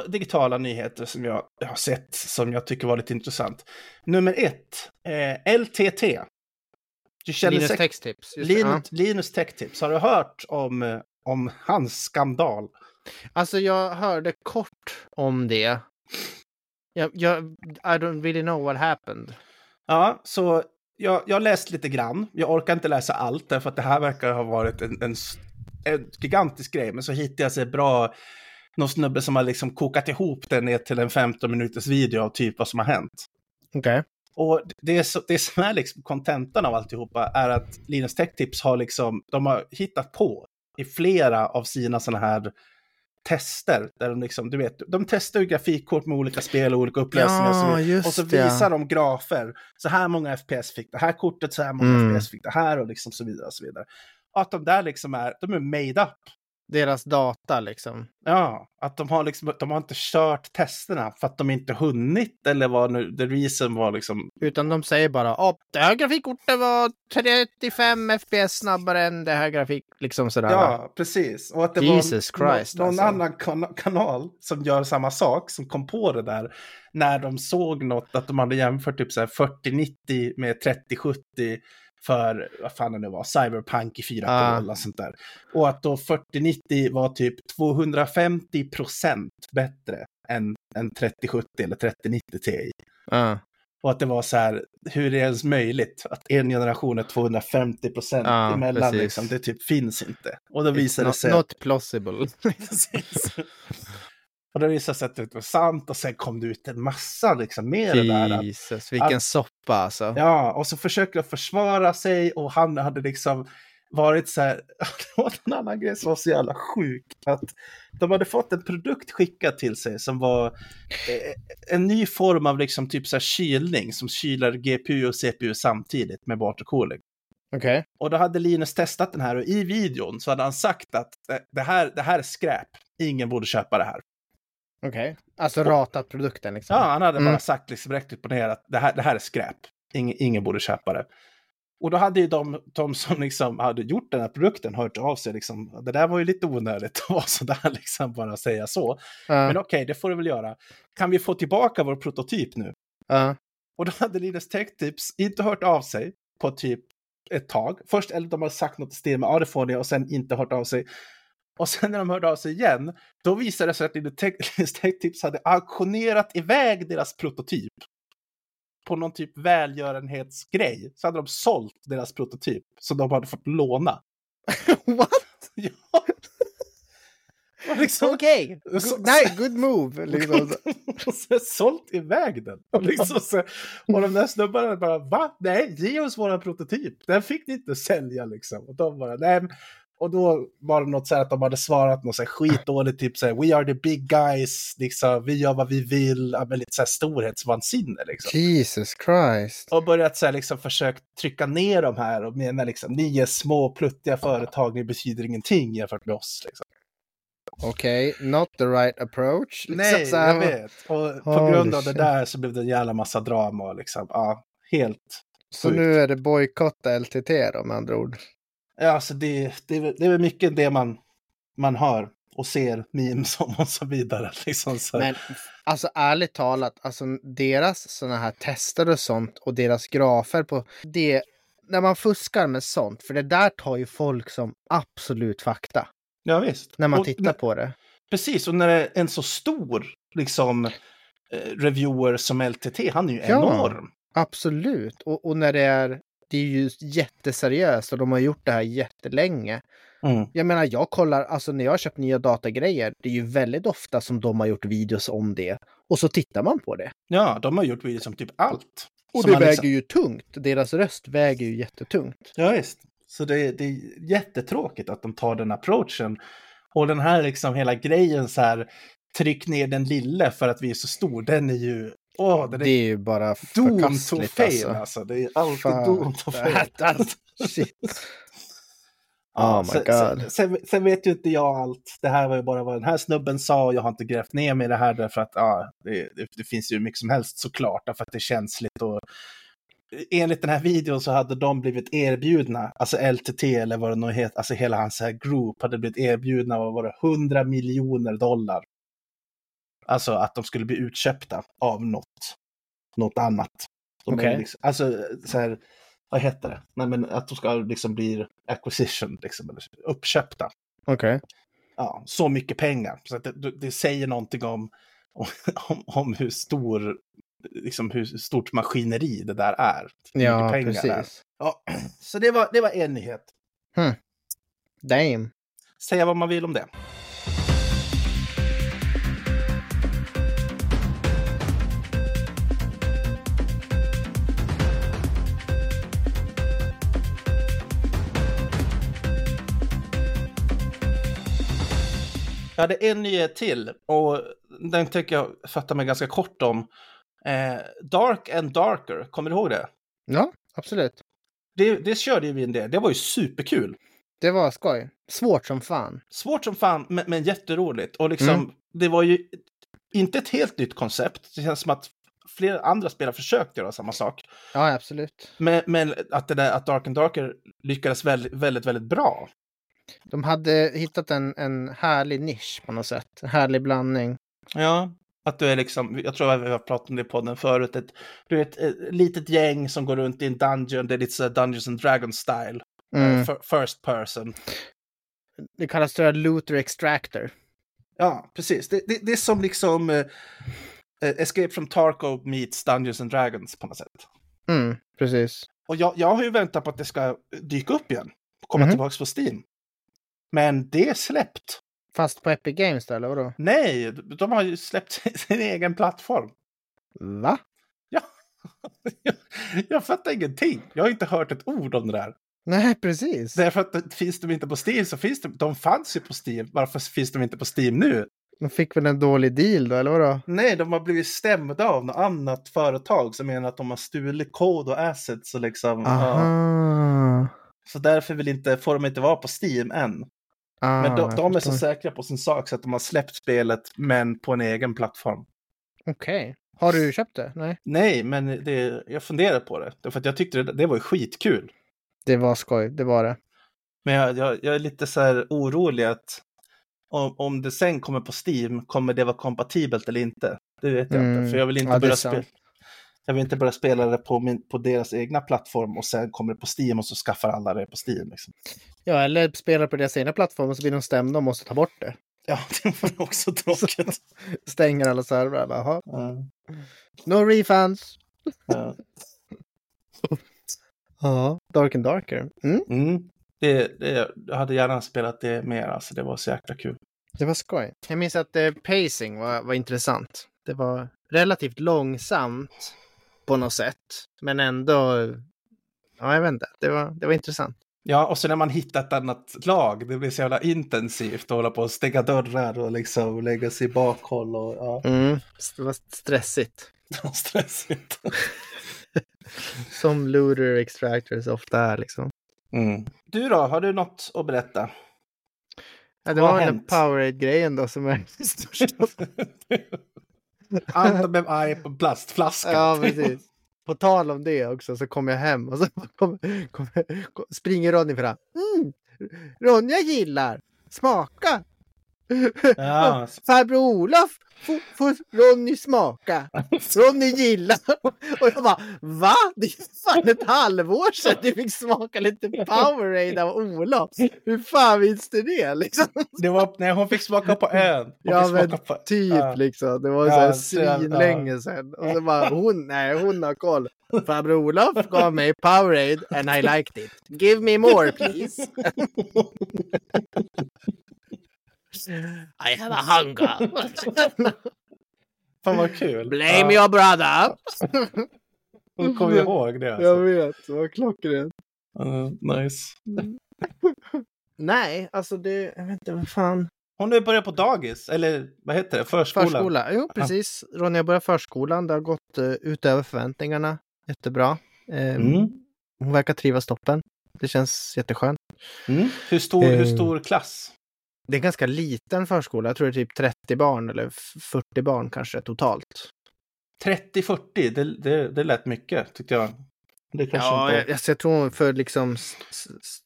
Digitala nyheter som jag har sett som jag tycker var lite intressant. Nummer ett, eh, LTT. Linus säkert- texttips. just det, ja. Linus, Linus Tech Tips. Har du hört om, eh, om hans skandal? Alltså jag hörde kort om det. Jag, jag, I don't really know what happened. Ja, så jag, jag läst lite grann. Jag orkar inte läsa allt därför att det här verkar ha varit en, en, en gigantisk grej. Men så hittade jag sig bra, någon snubbe som har liksom kokat ihop det ner till en 15 minuters video av typ vad som har hänt. Okej. Och det, är så, det som är liksom kontentan av alltihopa är att Linus Tech Tips har liksom, de har hittat på i flera av sina sådana här tester, där de liksom, du vet, de testar ju grafikkort med olika spel och olika upplösningar och så, Ja, vidare. just och så visar de grafer, så här många FPS fick det här kortet, så här många Mm. FPS fick det här och liksom så vidare och så vidare. Och att de där liksom är, de är made up. Deras data liksom. Ja, att de har liksom, de har inte kört testerna för att de inte hunnit eller vad nu, the reason var liksom, Utan de säger bara att det här grafikkortet var 35 FPS snabbare än det här grafik... Liksom sådär. Ja, precis. Och att det Jesus var Christ, någon alltså. annan kan kanal som gör samma sak, som kom på det där, när de såg något, att de hade jämfört typ så här 4090 med 3070 för, vad fan det nu var, Cyberpunk i 4K Ah. eller sånt där. Och att då 4090 var typ 250 procent bättre än, än 3070 eller 3090 Ti. Ja. Och att det var så här, hur är det ens möjligt att en generation är 250 procent Ja, emellan? precis. Liksom, det typ finns inte. Och då visar det not, sig... not plausible. Och det visade sig att det var sant och sen kom det ut en massa liksom med det där. Jesus, vilken att- soppa alltså. ja, och så försöker de försvara sig och han hade liksom varit så här, det var en annan grej som var så jävla sjuk. Att de hade fått en produkt skickad till sig som var eh, en ny form av liksom typ så här kylning som kyler GPU och CPU samtidigt med watercooling. Okej. Och då hade Linus testat den här och i videon så hade han sagt att eh, det här, det här är skräp, ingen borde köpa det här. Okej. Alltså ratat produkten liksom. Ja, han hade Mm. bara sagt liksom rätt upp och ner att det här, det här är skräp. Ingen, ingen borde köpa det. Och då hade ju de, de som liksom hade gjort den här produkten hört av sig liksom. Det där var ju lite onödigt att vara sådär liksom, bara säga så. Ja. Men okej, det får du väl göra. Kan vi få tillbaka vår prototyp nu? Ja. Och då hade Linus Tech Tips inte hört av sig på typ ett tag. Först, eller de har sagt något i stil med ja det får ni och sen inte hört av sig. Och sen när de hörde av sig igen, då visade det sig att Linus Tech, Tips hade auktionerat iväg deras prototyp. På någon typ välgörenhetsgrej. Så hade de sålt deras prototyp som de hade fått låna. What? Ja. Liksom, Okej. Så- Good- Nej, good move. Liksom. och så sålt iväg den. Och, liksom så, och de där snubbarna bara, va? Nej, ge oss våra prototyp. Den fick ni inte sälja liksom. Och de bara, nej. Och då var det något så här att de hade svarat något så här skitdåligt, typ så här, we are the big guys, liksom, vi gör vad vi vill, ja, med lite så här storhetsvansinne liksom. Jesus Christ. Och börjat så här liksom försökt trycka ner de här och menar liksom, ni är små pluttiga företag, ni betyder ingenting jämfört med oss liksom. Okej, not the right approach. Liksom Nej, här, jag vet. Och på Holy grund av det shit. där så blev det en jävla massa drama. Liksom. Ja, helt Så sjukt. nu är det bojkotta LTT då med andra ord. Ja, alltså det, det, det är väl mycket det man, man hör och ser memes om och så vidare. Liksom, så. Men alltså ärligt talat, alltså deras sådana här tester och sånt och deras grafer på det. När man fuskar med sånt, för det där tar ju folk som absolut fakta. ja, visst. När man och, tittar på det. Precis, och när det är en så stor liksom, eh, reviewer som LTT, han är ju Ja. enorm. Absolut. Och, och när det är, det är ju jätteseriöst och de har gjort det här jättelänge. Mm. Jag menar, jag kollar, alltså när jag har köpt nya datagrejer, det är ju väldigt ofta som de har gjort videos om det. Och så tittar man på det. Ja, de har gjort videos om typ allt. Och det man väger liksom- ju tungt. Deras röst väger ju jättetungt. Ja, visst. Så det, det är jättetråkigt att de tar den approachen. Och den här liksom hela grejen så här, tryck ner den lille för att vi är så stor, den är ju, åh, den Det är ju bara förkastligt alltså. alltså. Det är alltid Fan. doomed to fail. Shit. Oh my sen, god. Sen, sen, sen vet ju inte jag allt. Det här var ju bara vad den här snubben sa. Jag har inte grävt ner mig i det här därför att ja, det, det, det finns ju mycket som helst såklart. Därför att det är känsligt och enligt den här videon så hade de blivit erbjudna, alltså LTT eller vad det nu heter, alltså hela hans här group hade blivit erbjudna var det 100 miljoner dollar. Alltså att de skulle bli utköpta av något, något annat. De Okej. liksom, alltså så här, vad heter det? Nej, men att de ska liksom bli acquisition, liksom, eller uppköpta. Okej. Ja, så mycket pengar. Så det, det säger någonting om, om, om hur stor, liksom hur stort maskineri det där är. Ja, precis. Ja, så det var, det var en nyhet. Damn. Säga vad man vill om det. Jag hade en nyhet till och den tycker jag fatta mig ganska kort om. Eh, Dark and Darker, kommer du ihåg det? Ja, absolut. Det, det körde ju vi en del, det var ju superkul. Det var skoj. Svårt som fan. Svårt som fan, men, men jätteroligt. Och liksom, Mm. det var ju inte ett helt nytt koncept. Det känns som att flera andra spelare försökt göra samma sak. Ja, absolut. Men, men att, det där, att Dark and Darker lyckades väldigt, väldigt, väldigt bra. De hade hittat en, en härlig nisch på något sätt. En härlig blandning. Ja. Att du är liksom, jag tror att vi har pratat om det på den förut, ett, du är ett, ett litet gäng som går runt i en dungeon, det är lite så Dungeons and Dragons style. Mm. Eh, fir- First person. Det kallas tror jag Looter Extractor. Ja, precis. Det, det, det är som liksom eh, eh, Escape from Tarkov meets Dungeons and Dragons på något sätt. Mm, precis. Och jag, jag har ju väntat på att det ska dyka upp igen. Komma Mhm. tillbaka på Steam. Men det är släppt. Fast på Epic Games då, eller vadå? Nej, de har ju släppt sin egen plattform. Va? Jag, jag fattar ingenting. Jag har inte hört ett ord om det där. Nej, precis. Därför att finns de inte på Steam så finns de. De fanns ju på Steam. Varför finns de inte på Steam nu? De fick väl en dålig deal då, eller vadå? Nej, de har blivit stämda av något annat företag som menar att de har stulit kod och assets och liksom. Ja. Aha. Så därför vill inte, får de inte vara på Steam än. Ah, Men de, de är så säkra på sin sak så att de har släppt spelet men på en egen plattform. Okej. Har du köpt det? Nej. Nej, men det, jag funderar på det. Därför att jag tyckte det, det var skitkul. Det var skoj, det var det. Men jag, jag, jag är lite så här orolig att om, om det sen kommer på Steam, kommer det vara kompatibelt eller inte? Det vet jag Mm, inte. För jag vill inte, ja, börja spela, jag vill inte börja spela det på, min, på deras egna plattform och sen kommer det på Steam och så skaffar alla det på Steam. Liksom. Ja, eller spelar på deras egna plattformar så blir de stämda och måste ta bort det. Ja, det var också tråkigt. Stänger alla servrar. bara. Ja, No refunds. ja. Ja, Dark and Darker. Mm, Mm. Det, det, jag hade gärna spelat det mer, alltså det var så jäkla kul. det var skoj. Jag minns att eh, pacing var, var intressant. Det var relativt långsamt på något sätt, men ändå... Ja, jag vet inte. Det var, det var intressant. Ja, och så när man hittar ett annat lag, det blir så jävla intensivt att hålla på och stänga dörrar och liksom lägga sig i bakhåll och ja, Mm, det var stressigt. det var stressigt. Som looter extractors ofta är liksom. Mm. Du då, har du något att berätta? Ja, det Vad var den? Powerade-grejen då som är det Anton blev arg på plastflaskan. Ja, precis. På tal om det också så kom jag hem och så kom, kom, kom, springer Ronny fram. Mm, Ronja gillar. Smaka. Ja, Farbror Olof får, Ronny smaka. Ronny gillar. Och jag bara, va? Det är fan ett halvår sedan du fick smaka lite Powerade av Olof. Hur fan visst du det liksom? det var när hon fick smaka på ön. Hon Ja, men på... Typ Ja. liksom. Det var Ja, så här jävla- svinlänge sedan. Och så bara, hon, nej hon har koll. Farbror Olof gav mig Powerade and I liked it. Give me more please. I have a hunger. Fan vad kul. Blame ja. your brother. Hon kommer ihåg det. Jag Alltså. vet, det var klockrent. Uh, nice. Nej, alltså det, jag vet inte, vad fan. Hon har börjat på dagis, eller vad heter det? Förskola. Förskola, jo precis. Ronja börjar förskolan, det har gått uh, utöver förväntningarna. Jättebra. Eh, Mm. Hon verkar trivas toppen. Det känns jätteskönt. Mm. Hur, stor, hur Eh. stor klass? Det är en ganska liten förskola, jag tror det är typ 30 barn eller f- 40 barn kanske totalt. 30-40, det, det, det lät mycket tyckte jag. Det kanske Ja, inte... jag, jag tror för liksom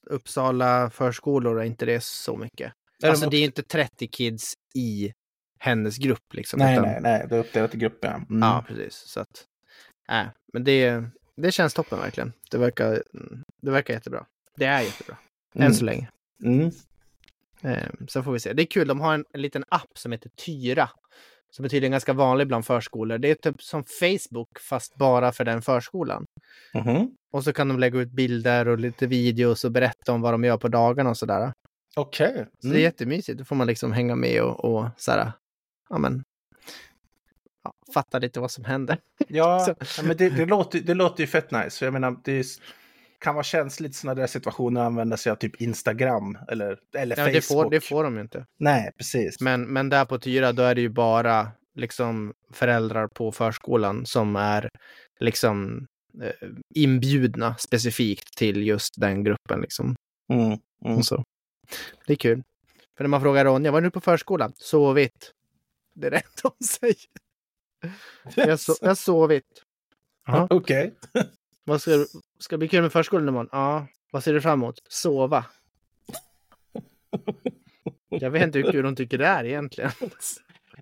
Uppsala förskolor är inte det så mycket. Är Alltså de det är upp- inte 30 kids i hennes grupp liksom. Nej, utan- nej, nej, det är uppdelat i grupper. ja. Mm. Ja, precis. Så att, äh, men det, det känns toppen verkligen. Det verkar, det verkar jättebra. Det är jättebra. Än Mm. så länge. Mm. Eh, sen får vi se. Det är kul, de har en, en liten app som heter Tyra. Som är tydligen ganska vanlig bland förskolor. Det är typ som Facebook fast bara för den förskolan. Mhm. Och så kan de lägga ut bilder och lite videos och berätta om vad de gör på dagarna och sådär. Okej. Så Mm. det är jättemysigt. Då får man liksom hänga med och, och sådär, ja men, ja, fatta lite vad som händer. Ja, Så- men det, det, låter, det låter ju fett nice. Jag menar, det är, kan vara känsligt i sådana där situationer att använda sig av typ Instagram eller, eller Ja, Facebook. det, får, det får de ju inte. Nej, precis. Men, men där på Tyra, då är det ju bara liksom föräldrar på förskolan som är liksom eh, inbjudna specifikt till just den gruppen liksom. Mm. Mm. Så. Det är kul. För när man frågar Ronja, var är du på förskolan? Sovit. Det är det de säger. Jag, so jag sovit. Okej. Vad ska, ska bli kul med förskolan imorgon? Ja. Vad ser du fram emot? Sova. Jag vet inte hur kul de tycker det är egentligen.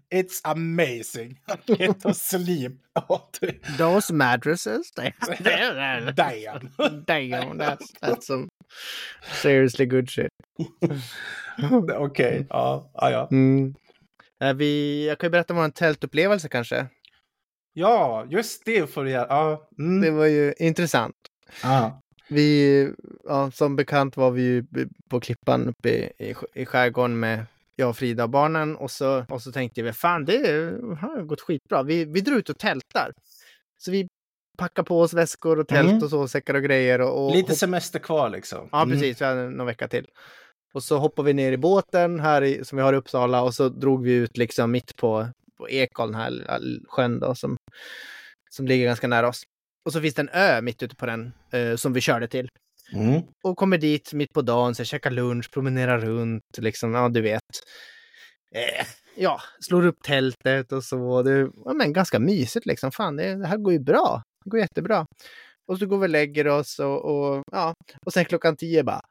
It's amazing. Get to sleep. Those mattresses. They... Damn. Damn, that's, that's some seriously good shit. Okej, ja, ja, ja. Mm. Eh, Vi, jag kan ju berätta om vår tältupplevelse kanske. Ja, just det får du göra. Ja. Mm. Det var ju intressant. Ja. Vi, ja, som bekant var vi ju på Klippan uppe i, i, i skärgården med jag och Frida och barnen och så, och så tänkte vi, fan det har gått skitbra. Vi, vi drar ut och tältar. Så vi packar på oss väskor och tält Mm. och så, säckar och grejer. Och, och Lite semester kvar liksom. Ja, Mm. precis. Vi hade någon vecka till. Och så hoppade vi ner i båten här i, som vi har i Uppsala och så drog vi ut liksom mitt på, på Ekholm, den här sjön då, som, som ligger ganska nära oss. Och så finns det en ö mitt ute på den eh, som vi körde till. Mm. Och kommer dit mitt på dagen, så käkar lunch, promenerar runt, liksom, ja du vet. Eh, ja, slår upp tältet och så. Det ja, men ganska mysigt liksom. Fan, det, det här går ju bra. Det går jättebra. Och så går vi och lägger oss och, och ja, och sen klockan tio bara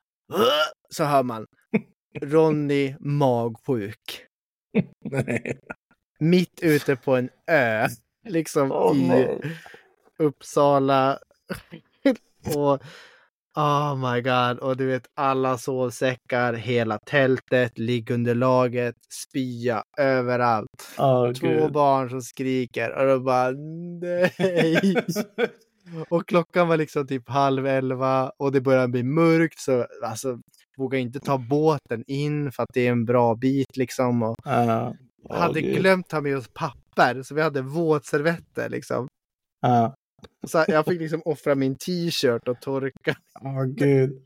så hör man Ronny magsjuk. Nej. Mitt ute på en ö. Liksom Åh, i nej. Uppsala. och oh my god. Och du vet alla sovsäckar, hela tältet, liggunderlaget, spya överallt. Åh, Två gud. barn som skriker och då bara nej. Och klockan var liksom typ halv elva och det började bli mörkt så alltså vågar inte ta båten in för att det är en bra bit liksom. Och Ja. Åh, hade gud. glömt ta med oss papper så vi hade våtservetter liksom. Ja. Så jag fick liksom offra min t-shirt och torka. Åh, gud.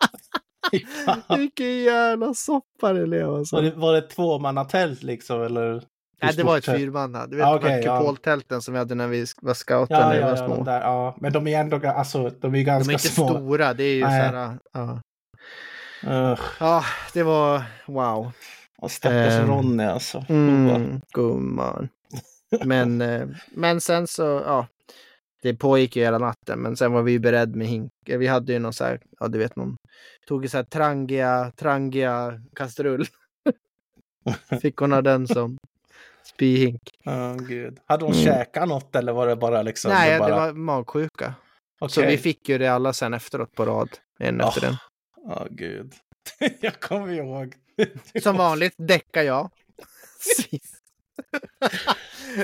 Fy fan. Vilken jävla soppa det blev alltså. Var det, var det tvåmannatält liksom eller? Nej, det var ett fyrmanna. Du vet Ah, de här okej, ja. kupoltälten som vi hade när vi var scouter Ja, när vi ja, var ja, små. de där, ja. Men de är ändå alltså, de är ju De ganska är inte små. stora, det är ju så Nej. här, ja. Ugh. Ja, det var wow. Stackars Ehm, Ronny alltså. Mm, gumman. Men, eh, men sen så, ja. Det pågick ju hela natten, men sen var vi ju beredd med hink. Vi hade ju någon så här, ja du vet någon, tog ju så här trangia, trangia kastrull. Fick hon ha den som spyhink. Åh, gud. Hade hon Mm. käkat något eller var det bara liksom? Nej, bara... det var magsjuka. Så Okej. vi fick ju det alla sen efteråt på rad. En Ah. efter den. Åh, gud. jag kommer ihåg. Som vanligt däckar jag.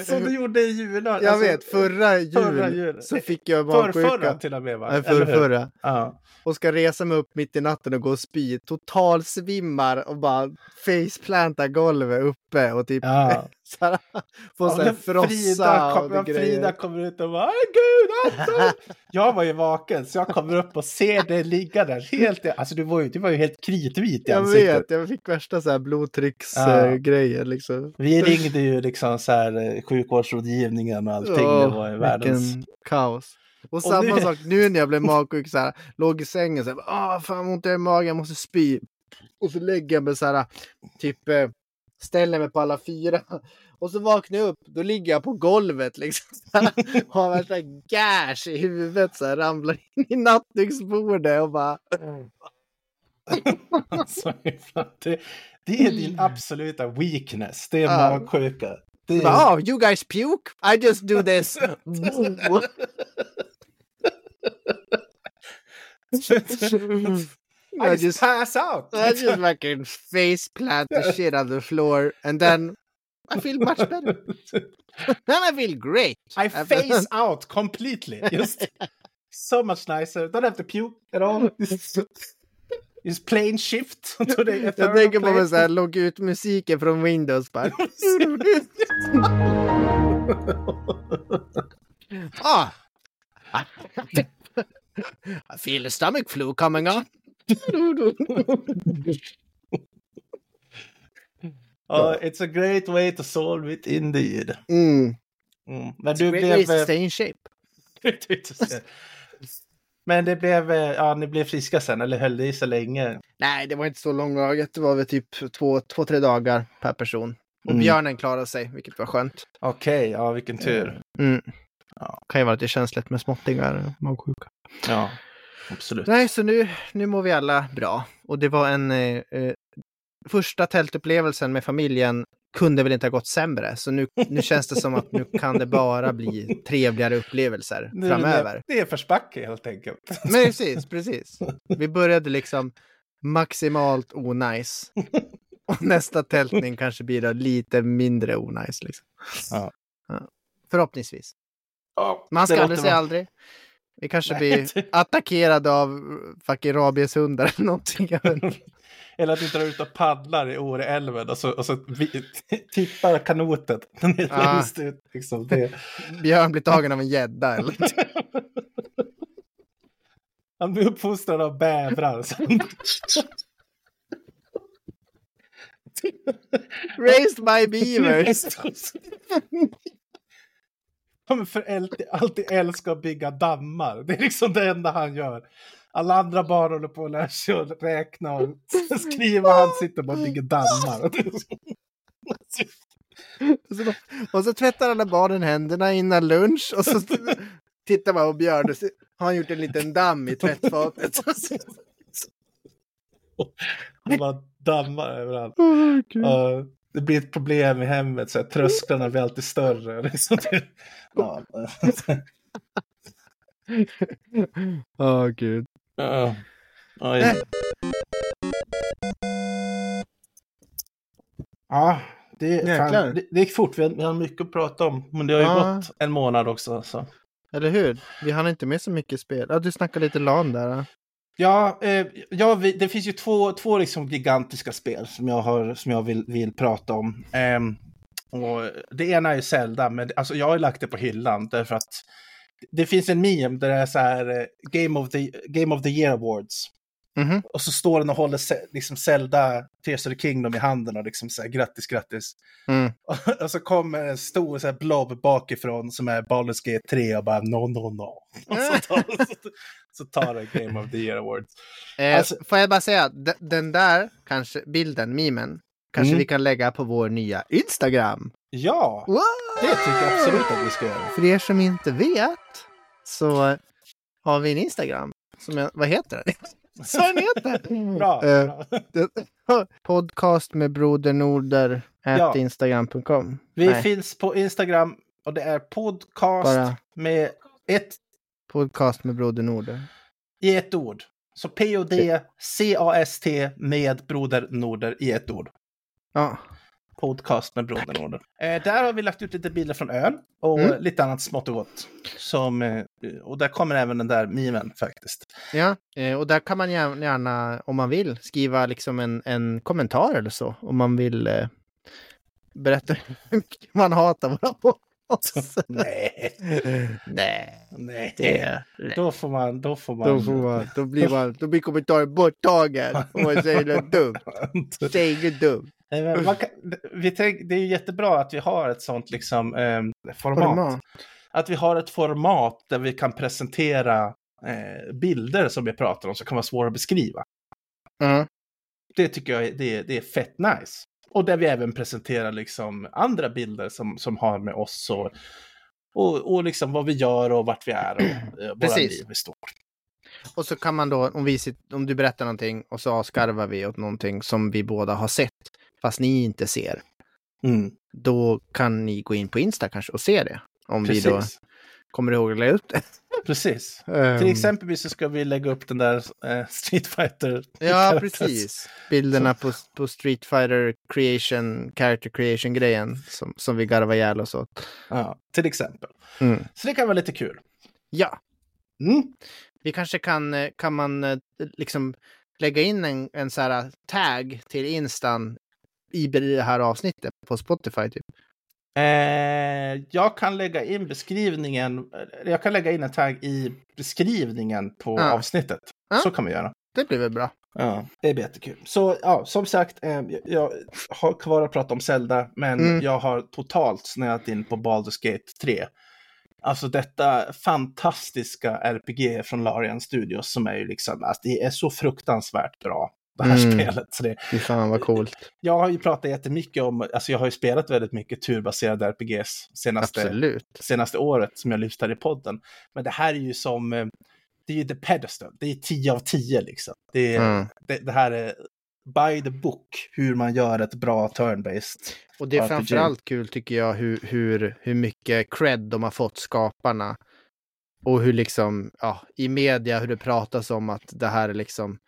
Som du gjorde i julen. Jag alltså, vet, förra jul, förra jul. så fick jag Förrförra magsjuka. till och med va? Nej, hur? förrförra. Ja. Och ska resa mig upp mitt i natten och gå och spy. Total svimmar och bara faceplantar golvet uppe och typ Ja. Så här, får här frossa Frida, och kom, det grejer. Frida kommer ut och bara "Åh, gud, Anton! Jag var ju vaken så jag kommer upp och ser dig ligga där helt, alltså du var ju, du var ju helt kritvit i Jag ansiktet. vet, jag fick värsta så här Ja. blodtrycksgrejer liksom. Vi ringde ju liksom så här eh, sjukvårdsrådgivningen och allting, det Åh, var ju världens... Kaos. Och samma nu- sak nu när jag blev magsjuk, så här, låg i sängen så här, ah fan ont i magen, jag måste spy. Och så lägger jag mig så här, typ eh, ställer mig på alla fyra. Och så vaknar jag upp, då ligger jag på golvet liksom. Här, har värsta gash i huvudet så här, ramlar in i nattduksbordet och bara... Alltså, det, det är din absoluta weakness, det är magsjuka. Det bara, Oh, you guys puke? I just do this. I I just pass out! I just fucking face plant the shit on the floor and then I feel much better. Then I feel great. I face out completely. Just so much nicer. Don't have to puke at all. Just plain shift to the Jag tänker på mig så här, logga ut musiken från Windows bara. ah. I feel a stomach flu coming on. Oh, it's a great way to solve it indeed. Mm. Mm. Men It's du a great way blev... to eh, stay in shape. Men det blev, eh, ja ni blev friska sen eller höll det i så länge? Nej, det var inte så långvarigt. Det var väl typ två, två tre dagar per person. Och Mm. björnen klarade sig, vilket var skönt. Okej, ja vilken tur. Mm. Ja. Kan ju vara lite känsligt med småttingar och magsjuka. Ja, absolut. Nej, så nu, nu mår vi alla bra. Och det var en... Eh, eh, första tältupplevelsen med familjen kunde väl inte ha gått sämre. Så nu, nu känns det som att nu kan det bara bli trevligare upplevelser Nu framöver. Det, är försbacke helt enkelt. Men precis, precis. Vi började liksom maximalt onajs. Och nästa tältning kanske blir lite mindre onajs. Liksom. Ja. Ja. Förhoppningsvis. Ja, Man ska aldrig säga aldrig. Vi kanske blir attackerade av fucking rabieshundar eller någonting. Eller att du drar ut och paddlar i Åreälven och så, och så vi, tippar kanoten ner Ah. längst ut. Liksom det. Björn blir tagen av en gädda eller Han blir uppfostrad av bävrar. Raised by beavers. Han för alltid, alltid älskar att bygga dammar. Det är liksom det enda han gör. Alla andra barn håller på att lära sig att räkna och skriva. Han sitter bara och bygger dammar. Och så, och så tvättar alla barnen händerna innan lunch och så tittar man på Björn och så har han gjort en liten damm i tvättfatet. Han bara dammar överallt. Ja, det blir ett problem i hemmet, så här, trösklarna blir alltid större. Liksom. Ja. Åh, gud. Ja. Oj. Äh. Ja, det, fan, det, det gick fort. Vi har, vi har mycket att prata om. Men det har ju Ja. gått en månad också. Så. Eller hur? Vi hann inte med så mycket spel. Ja, du snackade lite LAN där. Ja, eh, ja vi, det finns ju två, två liksom gigantiska spel som jag, har, som jag vill, vill prata om. Ehm, och det ena är Zelda, men alltså, jag har lagt det på hyllan därför att det finns en meme där det är så här eh, Game of the, Game of the Year Awards. Mhm. Och så står den och håller liksom Zelda Tears of the Kingdom i handen och liksom så här grattis, grattis. Mm. Och så kommer en stor så här blob bakifrån som är Baldur's Gate 3 och bara no, no, no. Och så tar, så, så tar den Game of the Year Awards. Eh, Alltså- får jag bara säga, de- den där kanske, bilden, memen, kanske Mm. vi kan lägga på vår nya Instagram. Ja, Wow! det tycker jag absolut att vi ska göra. För er som inte vet så har vi en Instagram. Som jag, vad heter den? Så den heter! Bra. Eh, bra. podcast med broder Norder Ja. instagram.com. Vi Nej, finns på Instagram och det är podcast bara med ett podcast med broder Norder. i ett ord. Så P-O-D-C-A-S-T med Broder Norder i ett ord. Ja, Podcast med Broder Norder. Eh, där har vi lagt ut lite bilder från ön och Mm. lite annat smått och gott. Som, eh, och där kommer även den där mimen faktiskt. ja. Eh, och där kan man gärna, om man vill, skriva liksom en, en kommentar eller så. Om man vill eh, berätta hur mycket man hatar våra Nej, Nej, nej. det... Då får man, då får man. Då, får man, då blir man, då blir kommentaren borttagen om man säger något dumt. Säg inget dumt. Kan, vi tänk, det är ju jättebra att vi har ett sånt liksom, eh, format. Format. Att vi har ett format där vi kan presentera eh, bilder som vi pratar om som kan vara svåra att beskriva. Mm. Det tycker jag är, det, är- det är fett nice. Och där vi även presenterar liksom andra bilder som, som har med oss och, och, och liksom vad vi gör och vart vi är och eh, våra Precis. liv i stort. Och så kan man då, om, vi sitter, om du berättar någonting och så avskarvar vi åt någonting som vi båda har sett, fast ni inte ser. Mm, Då kan ni gå in på Insta kanske och se det. Om vi då precis. kommer ihåg att lägga upp det. Precis. Ehm, Till exempel så ska vi lägga upp den där eh, Street Fighter. Ja, precis. Bilderna på, på Street Fighter creation, character creation grejen som, som vi garvar ihjäl oss åt. Ja, till exempel. Mm. Så det kan vara lite kul. Ja, Mm. vi kanske kan, eh, kan man eh, liksom lägga in en, en så här tag till Instan i det här avsnittet på Spotify typ. Eh, jag kan lägga in beskrivningen, jag kan lägga in en tagg i beskrivningen på Ja. avsnittet. Ja. Så kan vi göra. Det blir väl bra. Ja, det blir jättekul. Så ja, som sagt, eh, jag har kvar att prata om Zelda, men Mm. jag har totalt snöat in på Baldur's Gate 3. Alltså detta fantastiska RPG från Larian Studios som är ju liksom, alltså det är så fruktansvärt bra. Det här Mm. spelet. Så det, Fy fan vad coolt. jag har ju pratat jättemycket om, alltså jag har ju spelat väldigt mycket turbaserade RPGs senaste, Absolut. senaste året som jag lyft här i podden. Men det här är ju som, eh, det är ju the pedestal, det är 10 av 10 liksom. Det, är, Mm. det, det här är by the book, hur man gör ett bra turn-based. Och det är RPG. framförallt kul tycker jag hur, hur, hur mycket cred de har fått skaparna. Och hur liksom, ja, i media hur det pratas om att det här är liksom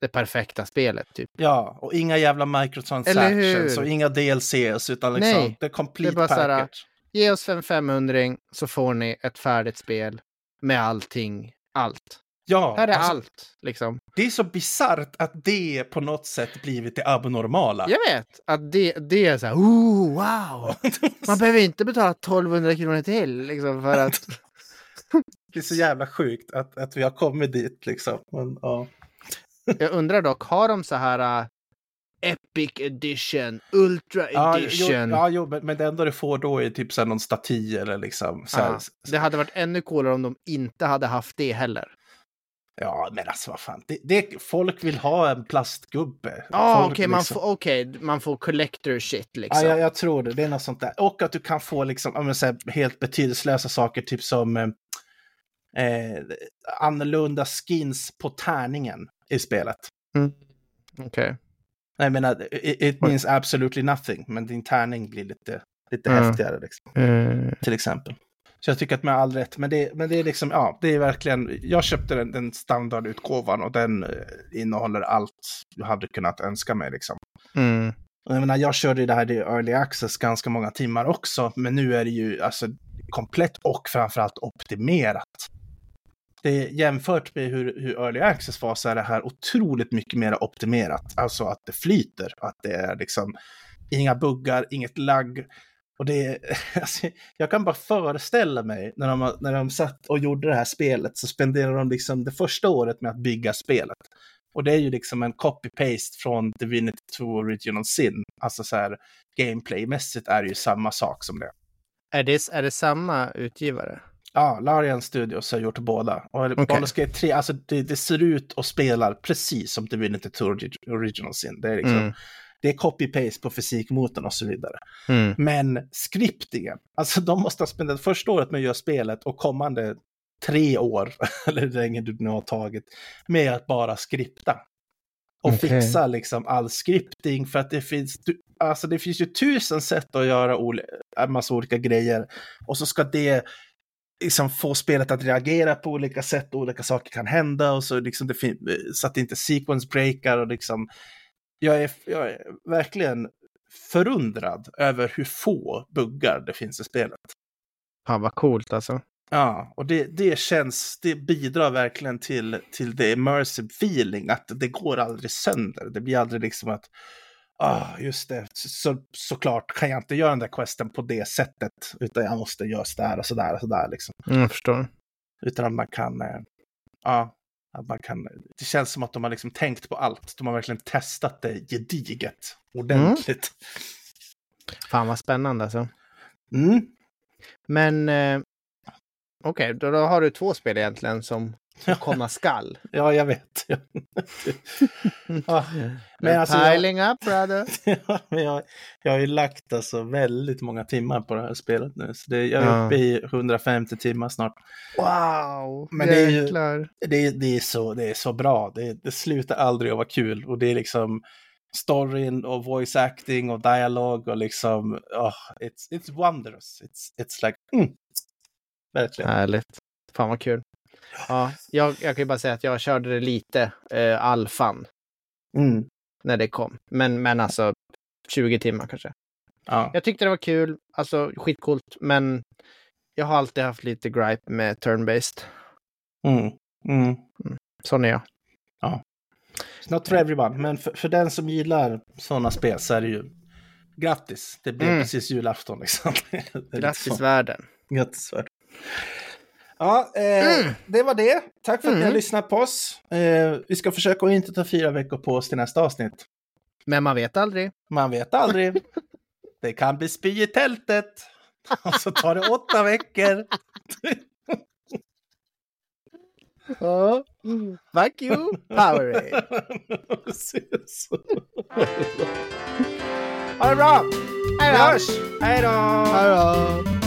det perfekta spelet typ. Ja, och inga jävla microtransactions och inga DLCs, utan liksom Nej, the complete det är bara package. Ge oss en 500 så får ni ett färdigt spel med allting, allt. Ja, Här är alltså, allt liksom. det är så bisarrt att det på något sätt blivit det abnormala. Jag vet att det, det är så här, oh, wow. Man behöver inte betala 1200 kronor till liksom för att Det är så jävla sjukt att, att vi har kommit dit liksom. Men, ja. Jag undrar dock, har de så här uh, Epic edition, Ultra Ja, jo, edition? ja, jo, men, men det enda du får då är typ så här någon staty eller liksom. Så här, Ja, det hade varit ännu coolare om de inte hade haft det heller. ja, men alltså vad fan. Det, det, folk vill ha en plastgubbe. Ja, Folk okej, man, liksom- får, okay, man får collector shit Ja, liksom. jag, jag tror det. Det är något sånt där. Och att du kan få liksom, ja, men, så här, helt betydelselösa saker, typ som eh, eh, annorlunda skins på tärningen i spelet. Okej. Jag menar, it, it means absolutely nothing, men din tärning blir lite, lite Mm. häftigare. Liksom. Eh, till exempel. Så jag tycker att med all rätt, men det, men det är liksom, ja, det är verkligen, jag köpte den, den standardutgåvan och den eh, innehåller allt du hade kunnat önska mig liksom. mm. Och Jag menar, jag körde ju det här i early access ganska många timmar också, men nu är det ju alltså komplett och framförallt optimerat. Det jämfört med hur, hur early access var så är det här otroligt mycket mer optimerat. Alltså att det flyter, att det är liksom inga buggar, inget lagg. Och det är, alltså, jag kan bara föreställa mig när de, när de satt och gjorde det här spelet så spenderade de liksom det första året med att bygga spelet. Och det är ju liksom en copy-paste från Divinity 2 Original Sin. Alltså så här gameplaymässigt är det ju samma sak som det. Är, det, är det samma utgivare? Ja, Larian Studios har gjort båda. Och. Baldur's Gate 3, alltså det, det ser ut och spelar precis som Divinity 2 Original Sin. Det är liksom, Mm. det är copy-paste på fysikmotorn och så vidare. Mm. Men skriptingen, alltså de måste ha spenderat första året med att göra spelet och kommande tre år, eller hur länge du nu har tagit, med att bara skripta. Och Okej. fixa liksom all scripting för att det finns, du- alltså det finns ju tusen sätt att göra en massa olika grejer. Och så ska det liksom få spelet att reagera på olika sätt, olika saker kan hända och så liksom det så att det inte sequence breakar och liksom jag är, jag är verkligen förundrad över hur få buggar det finns i spelet. Fan vad coolt alltså. Ja, och det, det känns, det bidrar verkligen till, till the immersive feeling, att det går aldrig sönder. Det blir aldrig liksom att, ah, just det, så, såklart kan jag inte göra den där questen på det sättet, utan jag måste göra sådär och sådär och sådär liksom. Mm, jag förstår. Utan att man kan, eh, ja, att man kan, det känns som att de har liksom tänkt på allt. De har verkligen testat det gediget, ordentligt. Fan vad spännande alltså. Mm. Men eh, okej, då, då har du två spel egentligen som komma skall. Ja, jag vet. ja. Men alltså, Piling jag... up brother. ja, men jag, jag har ju lagt alltså väldigt många timmar på det här spelet nu. Så det, jag är ja. uppe i 150 timmar snart. Wow! Men det är, ju, det, är, det, är så, det är så bra. Det, det slutar aldrig att vara kul. Och det är liksom storyn och voice acting och dialog och liksom, oh, it's, it's wondrous. It's, it's like, mm. Verkligen. Härligt. Fan vad kul. Ja, jag, jag kan ju bara säga att jag körde det lite, eh, alfan. Mm. När det kom. Men, men alltså 20 timmar kanske. Ja. Jag tyckte det var kul, alltså skitcoolt, men jag har alltid haft lite gripe med turn-based. Mm. Mm. Mm. Sån är jag. Ja. It's not for everyone, men för, för den som gillar sådana spel så är det ju grattis. Det blir mm. precis julafton liksom. grattis världen. Grattis världen. Ja, eh, mm. det var det. Tack för att mm. ni har mm. lyssnat på oss. Eh, vi ska försöka att inte ta fyra veckor på oss till nästa avsnitt. Men man vet aldrig. Man vet aldrig. det kan bli spy i tältet. Och så tar det åtta veckor. Ja. Fuck you, Powerade. ha det bra! Hej då! Hej då!